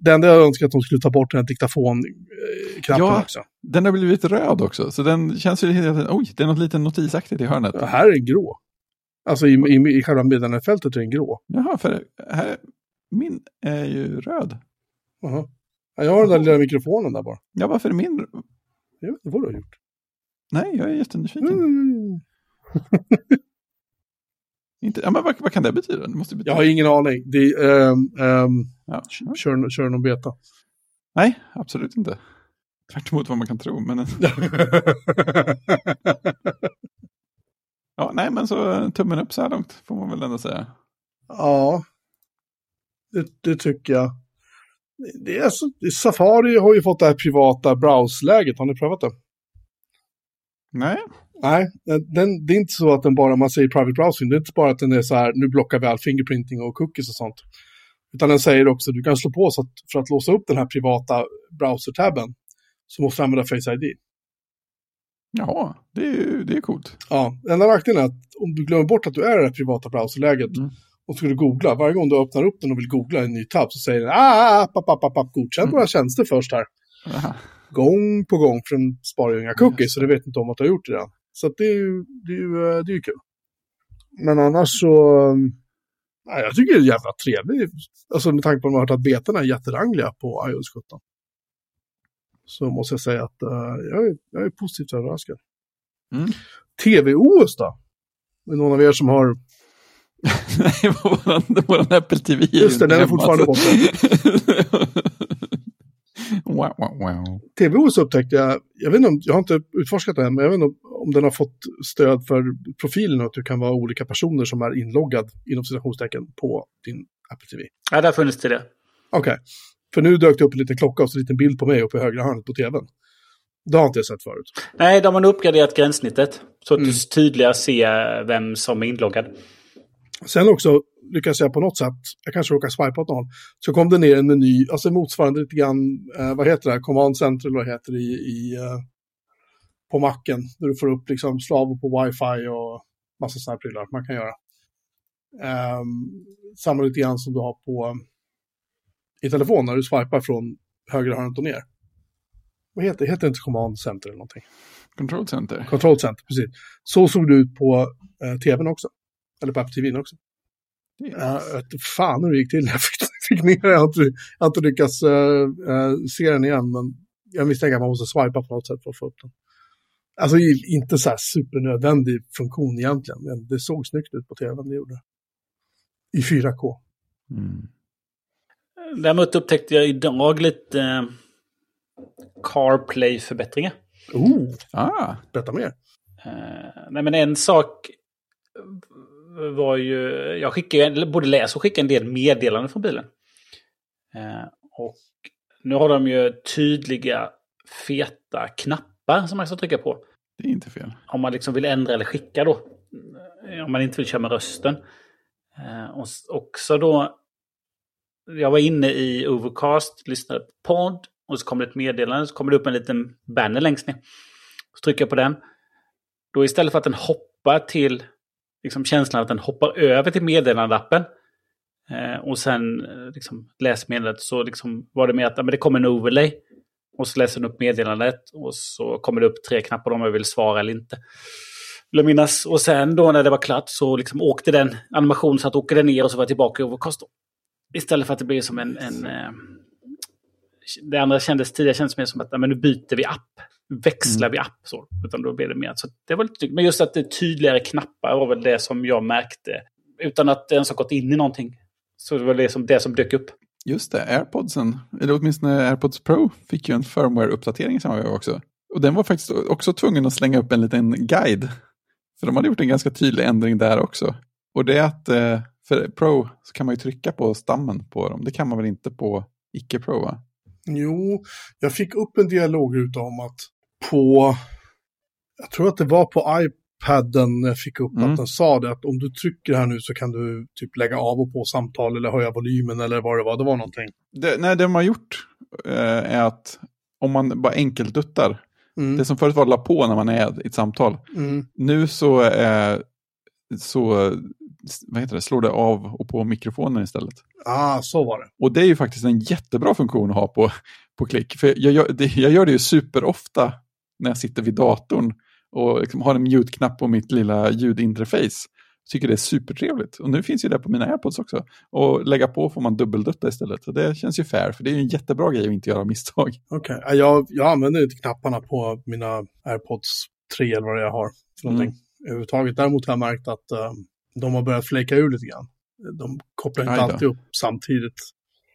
Speaker 1: det enda jag önskar att de skulle ta bort den här diktafonknappen
Speaker 3: Ja.
Speaker 1: också.
Speaker 3: Den har blivit röd också, så den känns ju. Oj, det är något lite notisaktigt i hörnet.
Speaker 1: Ja, här är grå. Alltså i, i, i själva meddelandefältet är den grå.
Speaker 3: Jaha, för här, min är ju röd.
Speaker 1: Jaha. Ja, jag har den där lilla mikrofonen där bara.
Speaker 3: Ja, varför är min...
Speaker 1: Jag vet inte vad du har gjort.
Speaker 3: Nej, jag är jättenyfiken.
Speaker 1: Mm.
Speaker 3: Inte... Ja, men vad, vad kan det betyda? Det måste betyda...
Speaker 1: Jag har ingen aning. Det, är, ehm, ehm,
Speaker 3: Ja.
Speaker 1: kör, kör någon beta.
Speaker 3: Nej, absolut inte. Tvärt emot vad man kan tro. Men, ja, nej, men så eh, tummen upp så här långt får man väl ändå säga.
Speaker 1: ja, det, det tycker jag. Det är så, Safari har ju fått det här privata browse-läget. Har ni prövat det?
Speaker 3: Nej,
Speaker 1: Nej, den, det är inte så att den bara, man säger private browsing, det är inte bara att den är så här, nu blockar vi all fingerprinting och cookies och sånt. Utan den säger också, du kan slå på så att för att låsa upp den här privata browser-tabben så måste du använda Face ID.
Speaker 3: Ja, det är ju det är coolt.
Speaker 1: Ja, enda nackdelen är att om du glömmer bort att du är i det här privata browserläget
Speaker 3: Mm.
Speaker 1: och skulle googla, varje gång du öppnar upp den och vill googla en ny tab så säger den ah, app, app, app, godkänn
Speaker 3: Mm.
Speaker 1: våra tjänster först här.
Speaker 3: Aha.
Speaker 1: Gång på gång, för den sparar ju inga cookies så det vet inte om att du har gjort det redan. Så att det är ju, det är ju, eh, det är ju kul. Men annars så, nej, jag tycker det är jävla trevligt. Alltså med tanke på att man har hört att betorna är jätterangliga på iOS 17. Så måste jag säga att eh, jag, är, jag är positivt överraskad.
Speaker 3: Mm.
Speaker 1: TV-OS då? Är någon av er som har
Speaker 3: Nej, våran, våran Apple TV är
Speaker 1: Just det, den är fortfarande
Speaker 3: så- wow, wow, wow.
Speaker 1: TV-OS upptäckte jag, jag vet inte om, jag har inte utforskat det än, men jag vet inte om, om den har fått stöd för profilen och att du kan vara olika personer som är inloggad inom citationstecken på din Apple TV.
Speaker 2: Ja, det har funnits till det.
Speaker 1: Okej, för nu dök det upp en liten klocka och så en liten bild på mig uppe i högra hörnet på tvn. Det har inte jag sett förut.
Speaker 2: Nej, de har uppgraderat gränssnittet. Så att
Speaker 1: Mm.
Speaker 2: du tydligare ser vem som är inloggad.
Speaker 1: Sen också lyckas jag på något sätt, jag kanske råkar swipa åt någon, så kom det ner en meny, alltså motsvarande lite grann, eh, vad heter det, Command Center eller vad det heter i, i eh, på macken, där du får upp liksom slav på wifi och massa sådana här prylar man kan göra. Um, samma lite grann som du har på i telefon när du swipar från högra hörnet och ner. Vad heter det? Heter det inte Command Center eller någonting?
Speaker 3: Control Center.
Speaker 1: Control Center, precis. Så såg det ut på eh, tvn också. Eller på Apple TVn också. Vet inte fan hur det gick till. Jag fick, fick ner det. Jag har inte, inte lyckats eh, eh, se den igen. Men jag misstänker att man måste swipa på något sätt för att få upp den. Alltså inte så här supernödvändig funktion egentligen. Men det såg snyggt ut på tvn, det gjorde. I 4K.
Speaker 3: Mm.
Speaker 2: Däremot upptäckte jag idag lite eh, CarPlay-förbättringar.
Speaker 1: Oh,
Speaker 3: Ah,
Speaker 1: berätta mer.
Speaker 2: Eh, nej, men en sak var ju... Jag skickar ju, eller både läser och skickar en del meddelanden från bilen. Eh, och nu har de ju tydliga, feta knappar som man ska trycka på.
Speaker 3: det är inte fel.
Speaker 2: Om man liksom vill ändra eller skicka då. Om man inte vill köra med rösten. Eh, och också då... Jag var inne i Overcast, lyssnade på podd. Och så kommer det ett meddelande, så kommer det upp en liten banner längst ner. Så trycker jag på den. Då istället för att den hoppar till liksom känslan att den hoppar över till meddelandeappen. Eh, och sen eh, liksom läser meddelandet så liksom var det med att ja, men det kommer en overlay. Och så läser den upp meddelandet och så kommer det upp tre knappar om jag vill svara eller inte. Vill minnas. Och sen då när det var klart så liksom åkte den animation så att åkte den ner och så var jag tillbaka i Overcast. Istället för att det blev som en... en eh, det andra kändes tidigare kändes mer som att men nu byter vi app. växla vid app. Så, utan då blir det mer. Så det var lite. Men just att det är tydligare knappar var väl det som jag märkte. Utan att det ens har gått in i någonting. Så det var det som, det som dök upp.
Speaker 3: Just det, airpodsen, eller åtminstone airpods pro, fick ju en firmware-uppdatering samma veva också. Och den var faktiskt också tvungen att slänga upp en liten guide. För de hade gjort en ganska tydlig ändring där också. Och det är att eh, för Pro så kan man ju trycka på stammen på dem. Det kan man väl inte på icke-Pro va?
Speaker 1: Jo, jag fick upp en dialog om att på, jag tror att det var på iPaden jag fick upp
Speaker 3: Mm.
Speaker 1: att den sa det att om du trycker här nu så kan du typ lägga av och på samtal eller höja volymen eller vad det var. Det var någonting.
Speaker 3: Det, nej, det de har gjort eh, är att om man bara enkelt duttar,
Speaker 1: Mm.
Speaker 3: det som förut var att la på när man är i ett samtal,
Speaker 1: Mm.
Speaker 3: nu så, eh, så vad heter det, slår det av och på mikrofonen istället.
Speaker 1: Ah, så var det.
Speaker 3: Och det är ju faktiskt en jättebra funktion att ha på, på klick. För jag gör, det, jag gör det ju superofta när jag sitter vid datorn och liksom har en mute-knapp på mitt lilla ljudinterface. Tycker det är supertrevligt. Och nu finns ju det på mina airpods också. Och lägga på får man dubbeldutta istället. Och det känns ju fair, för det är ju en jättebra grej att inte göra misstag.
Speaker 1: Okej, Ja, jag, jag använder inte knapparna på mina AirPods 3 eller vad jag har för någonting
Speaker 3: Mm.
Speaker 1: Överhuvudtaget. Däremot har jag märkt att eh, de har börjat fleka ur lite grann. De kopplar inte alltid upp samtidigt.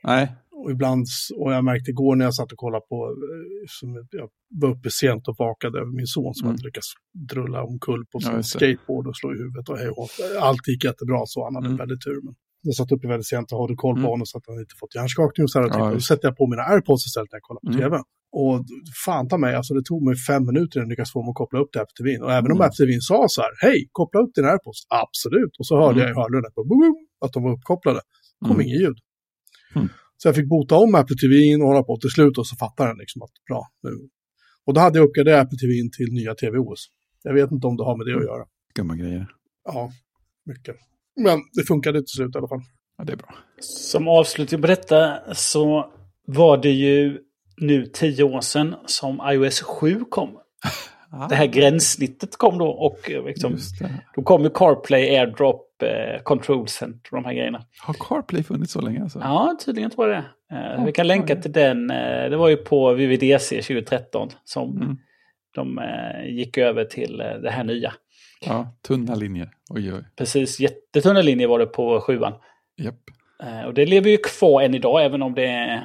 Speaker 3: Nej,
Speaker 1: Och ibland, och jag märkte igår när jag satt och kollade på, eh, som jag var uppe sent och vakade över min son som
Speaker 3: Mm.
Speaker 1: hade lyckats drulla omkull på sin skateboard och slå i huvudet och hej och. Allt gick jättebra så han hade
Speaker 3: Mm.
Speaker 1: väldigt tur. Men jag satt uppe väldigt sent och hade koll på
Speaker 3: Mm.
Speaker 1: honom så att han inte fått hjärnskakning och så här.
Speaker 3: Ja,
Speaker 1: typ. då sätter jag på mina airpods istället när jag kollar på
Speaker 3: Mm.
Speaker 1: tv. Och fan ta mig, alltså det tog mig fem minuter innan jag lyckades få mig att koppla upp det här på tvn. Och även om
Speaker 3: Mm.
Speaker 1: Apple TVn sa så här, hej, koppla upp dina airpods. Absolut. Och så hörde
Speaker 3: Mm.
Speaker 1: jag i hörluren på boom, boom, att de var uppkopplade. kom
Speaker 3: Mm.
Speaker 1: inget ljud.
Speaker 3: Mm.
Speaker 1: Så jag fick bota om Apple TVn och hålla på till slut och så fattade den liksom att bra nu. Och då hade jag uppgraderat Apple TVn till nya TVOS. Jag vet inte om det har med det
Speaker 3: Mm.
Speaker 1: att göra.
Speaker 3: skumma grejer.
Speaker 1: Ja, mycket. Men det funkade till slut i alla fall.
Speaker 3: Ja, det är bra.
Speaker 2: Som avslutning på detta så var det ju nu tio år sedan som iOS 7 kom.
Speaker 3: Ah,
Speaker 2: Det här gränssnittet kom då och eh, liksom, då kom ju CarPlay, AirDrop, eh, Control Center och de här grejerna.
Speaker 3: Har CarPlay funnits så länge alltså?
Speaker 2: Ja, tydligen tror jag det. Eh,
Speaker 3: Ja,
Speaker 2: vi kan länka till den. Eh, det var ju på VVDC 2013 som
Speaker 3: Mm.
Speaker 2: de eh, gick över till eh, det här nya.
Speaker 3: Ja, tunna linjer. Oj, oj.
Speaker 2: Precis, jättetunna linjer var det på sjuan. Eh, och det lever ju kvar än idag, även om det eh,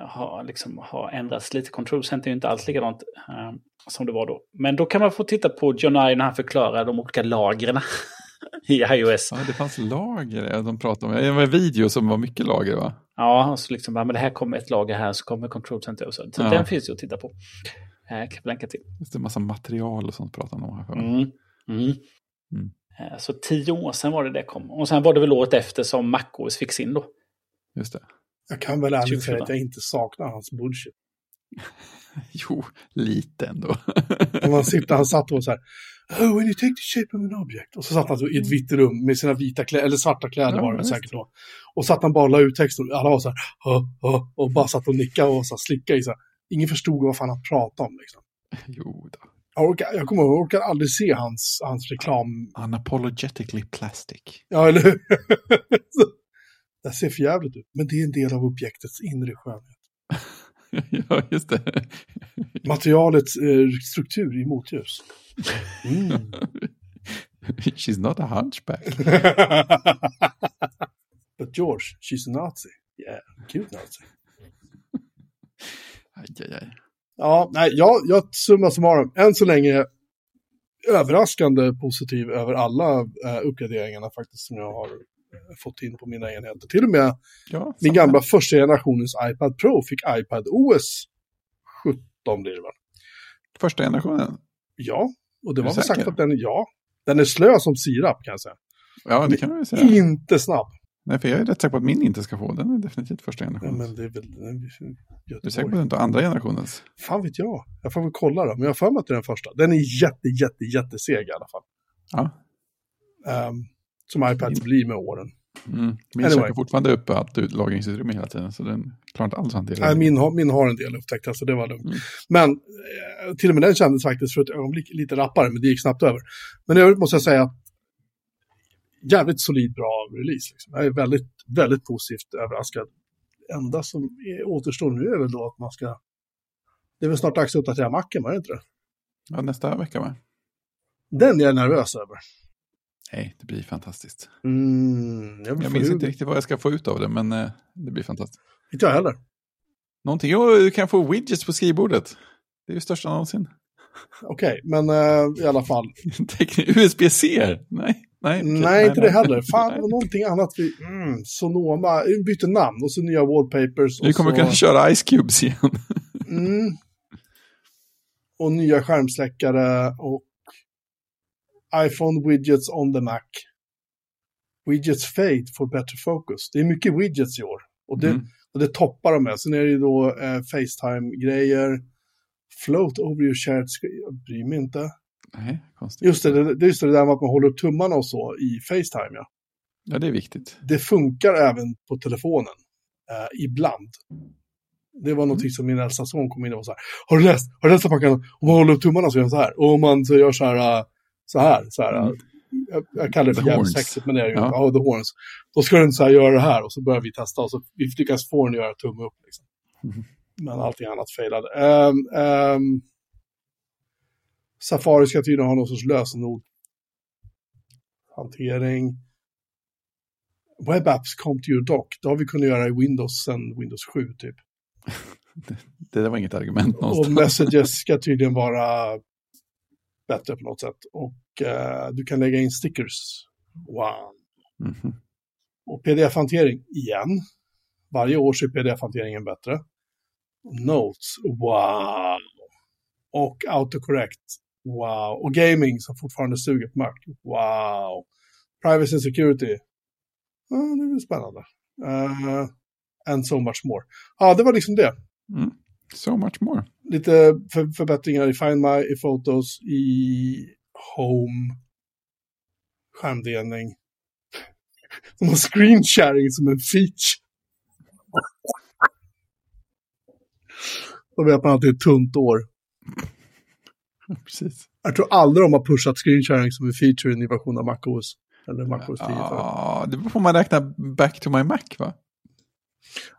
Speaker 2: har, liksom, har ändrats lite. Control Center är ju inte alls likadant eh, som det var då. Men då kan man få titta på John Ive när han förklarar de olika lagren i iOS.
Speaker 3: Ja, det fanns lager. De pratade om. Det var en video som var mycket lager va?
Speaker 2: Ja, och så liksom, ja, men det här kommer ett lager här, så kommer Control Center och så. så
Speaker 3: Ja.
Speaker 2: Den finns ju att titta på. Eh, kan vi länka till.
Speaker 3: Det, en massa material och sånt pratade de om. Här för.
Speaker 2: Mm. Mm.
Speaker 3: Mm.
Speaker 2: Eh, Så tio år sedan var det det kom. Och sen var det väl året efter som MacOS fick sin då.
Speaker 3: Just det.
Speaker 1: Jag kan väl ärligt
Speaker 2: 24.
Speaker 1: säga att jag inte saknar hans bullshit.
Speaker 3: Jo, lite ändå.
Speaker 1: Man sitter, han satt och så här, Oh, when you take the shape of an object. Och så satt han så i ett vitt rum med sina vita kläder, eller svarta kläder
Speaker 3: Mm. Ja,
Speaker 1: var det
Speaker 3: visst.
Speaker 1: säkert då. Och satt han bara och la ut texten och alla var så här, "Hå, hå", och bara satt och nickade och så här, slickade i sig. Ingen förstod vad fan han pratade om liksom.
Speaker 3: jo då.
Speaker 1: Jag, orkar, jag kommer ihåg, jag orkar aldrig se hans, hans reklam.
Speaker 3: Unapologetically plastic.
Speaker 1: Ja, eller hur? Det ser för jävligt ut. Men det är en del av objektets inre skönhet.
Speaker 3: ja, just det.
Speaker 1: Materialets eh, struktur i motljus. Mm.
Speaker 3: She's not a hunchback.
Speaker 1: But George, she's a Nazi. Yeah, cute Nazi.
Speaker 3: Aj, aj, aj.
Speaker 1: Ja, nej, jag, jag summa summarum, än så länge överraskande positiv över alla eh, uppgraderingarna faktiskt som jag har fått in på mina enheter. Till och med
Speaker 3: Ja,
Speaker 1: min gamla första generationens iPad Pro fick iPad OS 17 blir det väl?
Speaker 3: Första generationen.
Speaker 1: Ja, och det var väl sagt att den, ja, den är slö som sirap kan jag säga.
Speaker 3: Ja, det kan man ju säga.
Speaker 1: Inte snabb.
Speaker 3: Nej, för jag är rätt säker på att min inte ska få. Den är definitivt första
Speaker 1: Ja,
Speaker 3: generationen.
Speaker 1: men det är väl den är
Speaker 3: Du är säker på att
Speaker 1: Göteborg.
Speaker 3: det inte andra generationens?
Speaker 1: Fan vet jag. Jag får väl kolla då. Men jag har för mig att det är den första. Den är jätte, jätte, jätteseg i alla fall.
Speaker 3: Ja.
Speaker 1: Ehm, som iPads blir med åren.
Speaker 3: Mm. Min
Speaker 1: Anyway.
Speaker 3: käkar fortfarande uppe allt ut lagringsutrymme hela tiden. Så den klarar inte alls att hantera
Speaker 1: Nej, min, har, min har en del upptäckt, så det var lugnt.
Speaker 3: Mm.
Speaker 1: Men eh, till och med den kändes faktiskt för ett ögonblick lite rappare, men det gick snabbt över. Men i övrigt måste jag säga att jävligt solid bra release. Liksom. Jag är väldigt, väldigt positivt överraskad. Det enda som är, återstår nu är väl då att man ska Det är väl snart dags att uppdatera macken, var det inte det?
Speaker 3: Ja, nästa vecka va?
Speaker 1: Den är jag nervös över.
Speaker 3: Nej, det blir fantastiskt.
Speaker 1: Mm, jag,
Speaker 3: Jag minns
Speaker 1: ut-
Speaker 3: inte riktigt vad jag ska få ut av det, men eh, det blir fantastiskt.
Speaker 1: Inte jag heller.
Speaker 3: Någonting, jo, du kan få widgets på skrivbordet. Det är ju största någonsin.
Speaker 1: Okej, men eh, i alla fall.
Speaker 3: USB-C? Nej, nej. okej,
Speaker 1: nej, inte det heller.
Speaker 3: nej.
Speaker 1: Fan, det var någonting annat. Vi, mm, Sonoma, bytte namn och så nya wallpapers.
Speaker 3: Vi kommer
Speaker 1: så,
Speaker 3: kunna köra Ice Cubes igen.
Speaker 1: Mm, och nya skärmsläckare och iPhone widgets on the Mac. Widgets fade for better focus. Det är mycket widgets i år. Och det,
Speaker 3: Mm.
Speaker 1: och det toppar de med. Sen är det ju då eh, Facetime-grejer. Float over your shared screen. Jag bryr mig inte.
Speaker 3: Nej, konstigt.
Speaker 1: Just det, det, just det där med att man håller upp tummarna och så i Facetime. Ja.
Speaker 3: Ja, det är viktigt.
Speaker 1: Det funkar även på telefonen. Eh, ibland. Det var någonting som min äldsta son kom in och var så här. Har du läst? Har du läst att man kan, om man håller upp tummarna så gör den så här. Och om man så gör så här, eh, så här, så här.
Speaker 3: Mm.
Speaker 1: Jag, jag kallar det för jävligt men det är ju
Speaker 3: Ja.
Speaker 1: ja. the horns. Då ska den så här göra det här och så börjar vi testa och så vi lyckas få den att göra tumme upp. Liksom.
Speaker 3: Mhm.
Speaker 1: Men allting annat failade. Ehm, ehm, Safari ska tydligen ha någon sorts lösenord. Hantering. Web apps come to your dock. Det har vi kunnat göra i Windows sedan Windows 7 typ.
Speaker 3: Det där var inget argument
Speaker 1: Och
Speaker 3: någonstans.
Speaker 1: messages ska tydligen vara bättre på något sätt. Och eh, du kan lägga in stickers. Wow.
Speaker 3: Mhm.
Speaker 1: Och pdf-hantering igen. Varje år så är pdf-hanteringen bättre. Notes, wow. Och autocorrect, wow. Och gaming som fortfarande suger på Mac, wow. Privacy and security, ja, det är spännande. Uh, and so much more. Ja, det var liksom det.
Speaker 3: Mm. So much more.
Speaker 1: Lite för, förbättringar i Find My, i Photos, i Home, skärmdelning. De har screen sharing som en feature. Då vet man att det är ett tunt år.
Speaker 3: Precis.
Speaker 1: Jag tror aldrig de har pushat screen sharing som en feature i en ny version av MacOS. Eller MacOS 10. Ja.
Speaker 3: Ja, det beror på om man räknar back to my Mac va?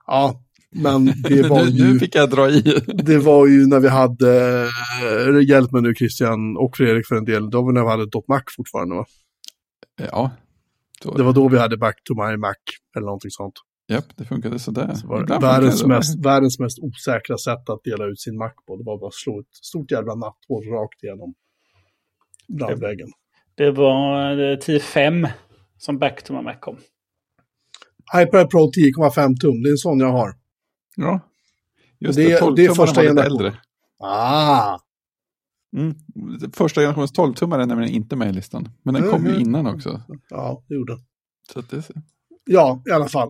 Speaker 1: ja, men det var
Speaker 3: nu,
Speaker 1: ju...
Speaker 3: nu fick jag dra i.
Speaker 1: Det var ju när vi hade, eh, hjälp mig nu Christian och Fredrik för en del, då var när vi hade .Mac fortfarande va?
Speaker 3: Ja,
Speaker 1: Det var då vi hade Back to my Mac eller någonting sånt.
Speaker 3: japp, det funkade sådär.
Speaker 1: Så var det världens,
Speaker 3: det.
Speaker 1: mest, världens mest osäkra sätt att dela ut sin Mac på. Det var bara att slå ett stort jävla natthål rakt igenom blandväggen.
Speaker 2: Det var eh, 10.5 som Back to my Mac kom.
Speaker 1: iPad Pro 10,5 tum, det är en sån jag har.
Speaker 3: Ja, just
Speaker 1: Det-
Speaker 3: det. 12
Speaker 1: det är första
Speaker 3: var lite
Speaker 1: generation.
Speaker 3: äldre.
Speaker 1: Ah!
Speaker 3: Mm. Första generationens 12-tummare är nämligen inte med i listan. Men den kom ju innan också.
Speaker 1: Ja, det gjorde den.
Speaker 3: Så det,
Speaker 1: Ja, i alla fall.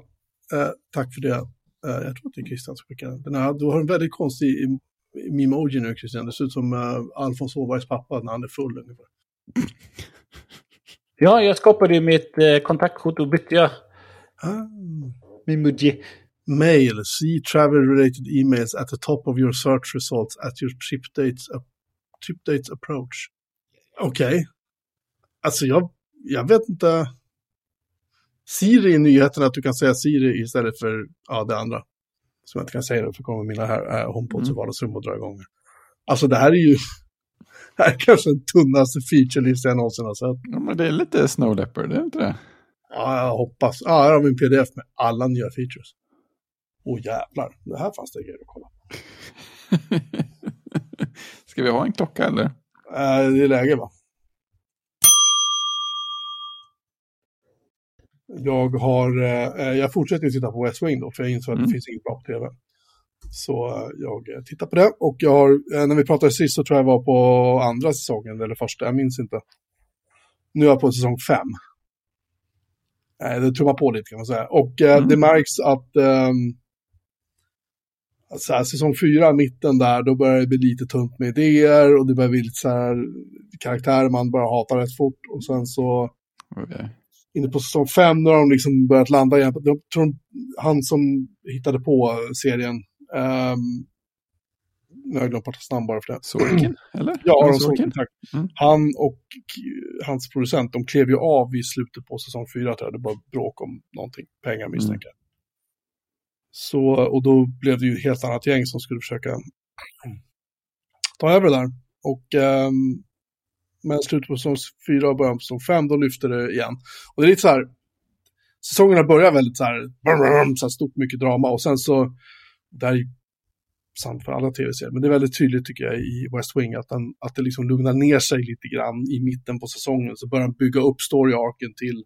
Speaker 1: Eh, tack för det. Eh, jag tror att det är Christian som skickade den. Här, du har en väldigt konstig em- memoji nu Christian. Det ser ut som uh, Alfons Åbergs pappa när han är full ungefär.
Speaker 2: Ja, jag skapade ju mitt eh, kontaktkort och bytte jag
Speaker 1: Ah.
Speaker 2: Memoji.
Speaker 1: Mail, see travel related emails at the top of your search results at your trip dates, trip dates approach. Okej. Alltså jag, jag vet inte. Siri i nyheterna att du kan säga Siri istället för ja, det andra. Som jag inte kan säga det för kommer mina här äh, HomePods i
Speaker 3: Mm.
Speaker 1: vardagsrum och dra igång. Alltså det här är ju det här är kanske den tunnaste feature-listan jag någonsin har sett.
Speaker 3: ja, men det är lite Snow Leopard, är det inte det?
Speaker 1: Ja, jag hoppas. Ja, här har vi en pdf med alla nya features. Åh jävlar, det här fanns det grejer att kolla.
Speaker 3: Ska vi ha en klocka eller?
Speaker 1: Eh, det är läge va? Jag har, eh, jag fortsätter ju titta på West Wing då, för jag insåg att det
Speaker 3: Mm.
Speaker 1: finns inget bra på tv. Så eh, jag eh, tittar på det och jag har, eh, när vi pratade sist så tror jag var på andra säsongen eller första, jag minns inte. Nu är jag på säsong fem. Eh, det trummar på lite kan man säga. Och eh,
Speaker 3: Mm.
Speaker 1: det märks att ehm, så här, säsong fyra, mitten där, då börjar det bli lite tunt med idéer och det börjar bli lite så här karaktärer man bara hatar rätt fort. Och sen så
Speaker 3: Okej.
Speaker 1: inne på säsong fem, då har de liksom börjat landa igen. Jag tror han som hittade på serien, um, nu har jag glömt bort hans namn bara för det.
Speaker 3: Sorkin, eller?
Speaker 1: Ja,
Speaker 3: Var
Speaker 1: Aron
Speaker 3: det
Speaker 1: Sorkin, tack.
Speaker 3: Mm.
Speaker 1: Han och hans producent, de klev ju av i slutet på säsong fyra, tror jag. Det var bråk om någonting, pengar misstänker jag. Så, och då blev det ju ett helt annat gäng som skulle försöka ta över där. Och um, men slutet på säsong 4 och början på säsong 5, då lyfter det igen. Och det är lite så här, säsongerna börjar väldigt så här, så här stort mycket drama och sen så, det här är sant för alla tv-serier, men det är väldigt tydligt tycker jag i West Wing att, den, att det liksom lugnar ner sig lite grann i mitten på säsongen, så börjar den bygga upp story-arken till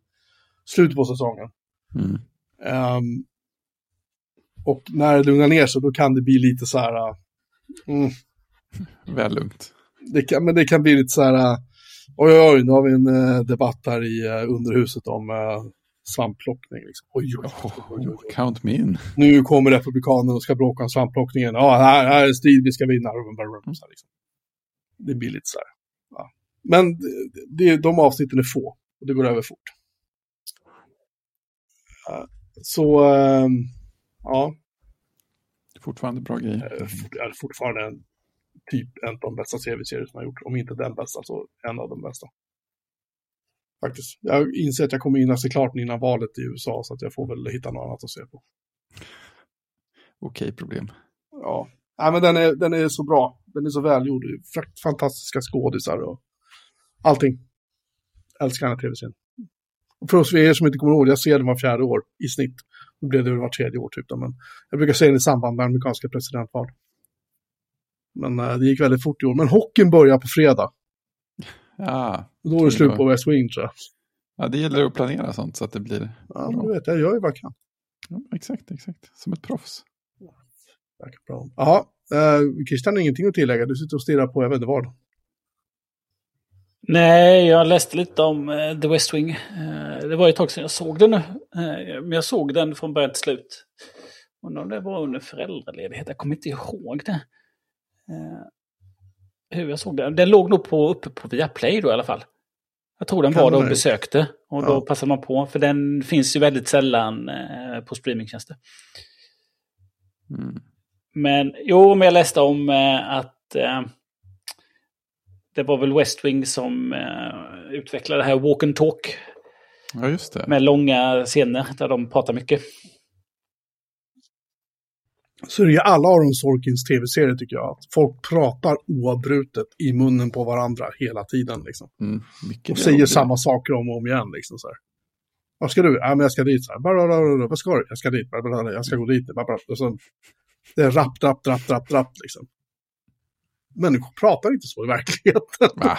Speaker 1: slutet på säsongen.
Speaker 3: Mm.
Speaker 1: Um, och när det lugnar ner sig, då kan det bli lite så här, uh, mm,
Speaker 3: Väl lugnt.
Speaker 1: det kan, men det kan bli lite så här, uh, oj, oj, oj, nu har vi en uh, debatt här i uh, underhuset om uh, svampplockning. Liksom. Oj, oj, oj, oj, oj.
Speaker 3: Count me in.
Speaker 1: Nu kommer republikanerna och ska bråka om svampplockningen. Ja, här, här är strid, vi ska vinna. Så här, liksom. Det blir lite så här. Ja. Men det, de avsnitten är få och det går över fort. Så, uh, ja,
Speaker 3: Fortfarande bra grejer.
Speaker 1: uh, fort, är fortfarande typ en av de bästa tv-serier som jag gjort. Om inte den bästa, så en av de bästa. Faktiskt. Jag inser att jag kommer hinna se klart innan valet i USA, så att jag får väl hitta något annat att se på.
Speaker 3: Okej problem.
Speaker 1: Ja, ja men den är, den är så bra. Den är så välgjord. Fantastiska skådisar och allting. Älskar den här tv-serien. För oss er som inte kommer ihåg, jag ser den var fjärde år i snitt. Nu blev det väl var tredje år typ. Då, men jag brukar se den i samband med amerikanska presidentval. Men äh, det gick väldigt fort i år. Men hockeyn börjar på fredag.
Speaker 3: Ja,
Speaker 1: Och då är det slut på West Wing tror jag.
Speaker 3: ja, det gäller att planera sånt så att det blir...
Speaker 1: Ja, du vet, jag gör ju vad jag kan.
Speaker 3: Ja, exakt, exakt. Som ett proffs.
Speaker 1: Bra. Jaha, eh, Christian har ingenting att tillägga. Du sitter och stirrar på, jag vet inte vad.
Speaker 2: Nej, jag läste lite om eh, The West Wing. Eh, det var ett tag sedan jag såg den nu. Eh, men jag såg den från början till slut. Undrar om det var under föräldraledighet. Jag kommer inte ihåg det. Hur jag såg den. Den låg nog på, uppe på Viaplay då i alla fall. Jag tror den
Speaker 1: Kan
Speaker 2: var då och besökte. Och
Speaker 1: Ja.
Speaker 2: då passade man på. För den finns ju väldigt sällan på streamingtjänster.
Speaker 3: Mm.
Speaker 2: Men jo, men jag läste om att det var väl West Wing som eh, utvecklade det här Walk and Talk
Speaker 3: Ja, just det.
Speaker 2: med långa scener där de pratar mycket.
Speaker 1: Så det är alla Aron Sorkins tv-serier tycker jag. Att folk pratar oavbrutet i munnen på varandra hela tiden. Liksom.
Speaker 3: Mm. Mycket
Speaker 1: Och säger samma saker om och om igen. Liksom, så här. Vad ska du? Ja, men jag ska dit. Så här. Vad ska du? Jag ska dit. Jag ska gå dit. Och så, det är rapp, rapp, rapp, rapp, rapp. Liksom. Människor pratar inte så i verkligheten.
Speaker 3: Va?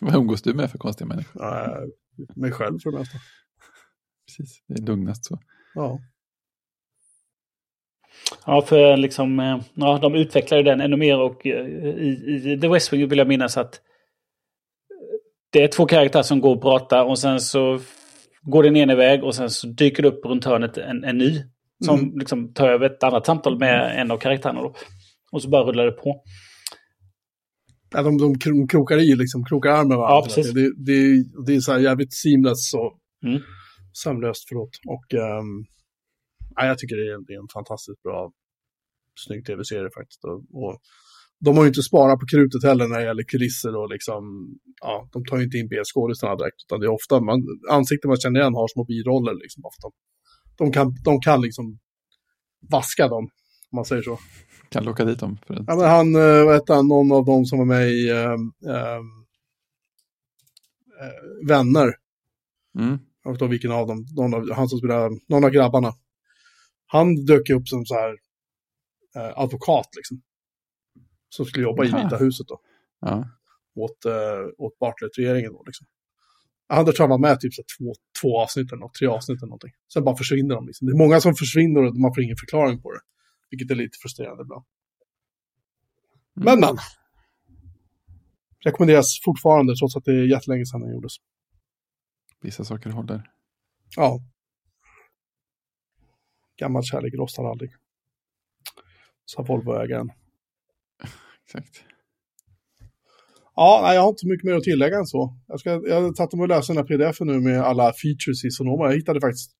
Speaker 3: Vad umgås du med för konstiga människor?
Speaker 1: Nej, mig själv för det mesta.
Speaker 3: Precis, det är lugnast så.
Speaker 1: Ja.
Speaker 2: Ja, för liksom, eh, ja, de utvecklade den ännu mer och eh, i, i The West Wing vill jag minnas att eh, det är två karaktärer som går och pratar och sen så går den ena iväg och sen så dyker det upp runt hörnet en, en ny som
Speaker 1: Mm.
Speaker 2: liksom tar över ett annat samtal med en av karaktärerna. Då. Och så bara rullar det på.
Speaker 1: Ja, de, de kro- krokar i, liksom, krokar arm med varandra.
Speaker 2: Ja.
Speaker 1: Det, det, det är så här jävligt seamless och
Speaker 2: Mm.
Speaker 1: sömlöst, förlåt. Och ehm, ja, jag tycker det är, en- det är en fantastiskt bra, snygg tv-serie faktiskt. Och, och de har ju inte sparat på krutet heller när det gäller kulisser och liksom, ja, de tar ju inte in B-skådisarna direkt, utan det är ofta man, ansikten man känner igen har små biroller liksom ofta. De kan, de kan liksom vaska dem, om man säger så.
Speaker 3: Kan locka dit dem. För att...
Speaker 1: Ja, men han, eh, vad hette han, någon av dem som var med i ehm, eh, Vänner.
Speaker 3: Mm.
Speaker 1: Jag vet inte vilken av dem. Någon av, han som spelar, någon av grabbarna. Han dök upp som så här eh, advokat liksom. Som skulle jobba i
Speaker 3: Jaha.
Speaker 1: Vita huset då.
Speaker 3: Ja.
Speaker 1: Åt, åt Bartlett-regeringen då liksom. Han tror jag var med typ så två, två avsnitt eller något, tre avsnitt eller någonting. Sen bara försvinner de liksom. Det är många som försvinner och man får ingen förklaring på det. Vilket är lite frustrerande ibland. Men men. Rekommenderas fortfarande trots att det är jättelänge sedan den gjordes.
Speaker 3: Vissa saker håller.
Speaker 1: Ja. Gammal kärlek rostar aldrig. Sa Volvo-ägaren.
Speaker 3: Exakt.
Speaker 1: Ja, nej, jag har inte så mycket mer att tillägga än så. Jag, ska, jag har tagit mig och läst den här pdf nu med alla features i Sonoma. Jag hittade faktiskt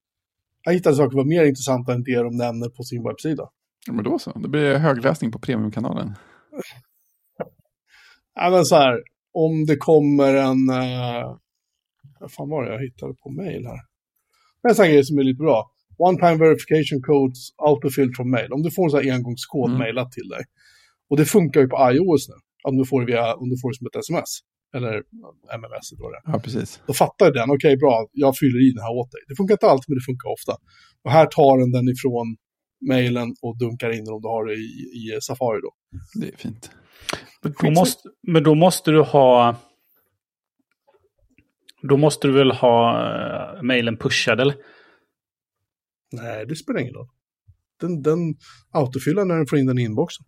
Speaker 1: jag hittade saker som var mer intressanta än det de nämner på sin webbsida.
Speaker 3: Ja, men då så. Det blir högläsning på premiumkanalen.
Speaker 1: Ja, men så här, om det kommer en... Uh, vad fan var det jag hittade på mail här? Det är en sån grej som är lite bra. One-time verification codes autofilled from mail. Om du får en sån här engångskod
Speaker 3: Mm.
Speaker 1: mailat till dig. Och det funkar ju på iOS nu. Om du får det, via, om du får det som ett sms. Eller MMS. Då, det.
Speaker 3: Ja, precis.
Speaker 1: då fattar den, okej bra, jag fyller i den här åt dig. Det funkar inte alltid, men det funkar ofta. Och här tar den den ifrån mejlen och dunkar in den om du har det i, i Safari då.
Speaker 3: Det är fint.
Speaker 2: Då måste, men då måste du ha... Då måste du väl ha uh, mejlen pushad eller?
Speaker 1: Nej, det spelar ingen roll. Den, den autofyllar när den får in den i inboxen.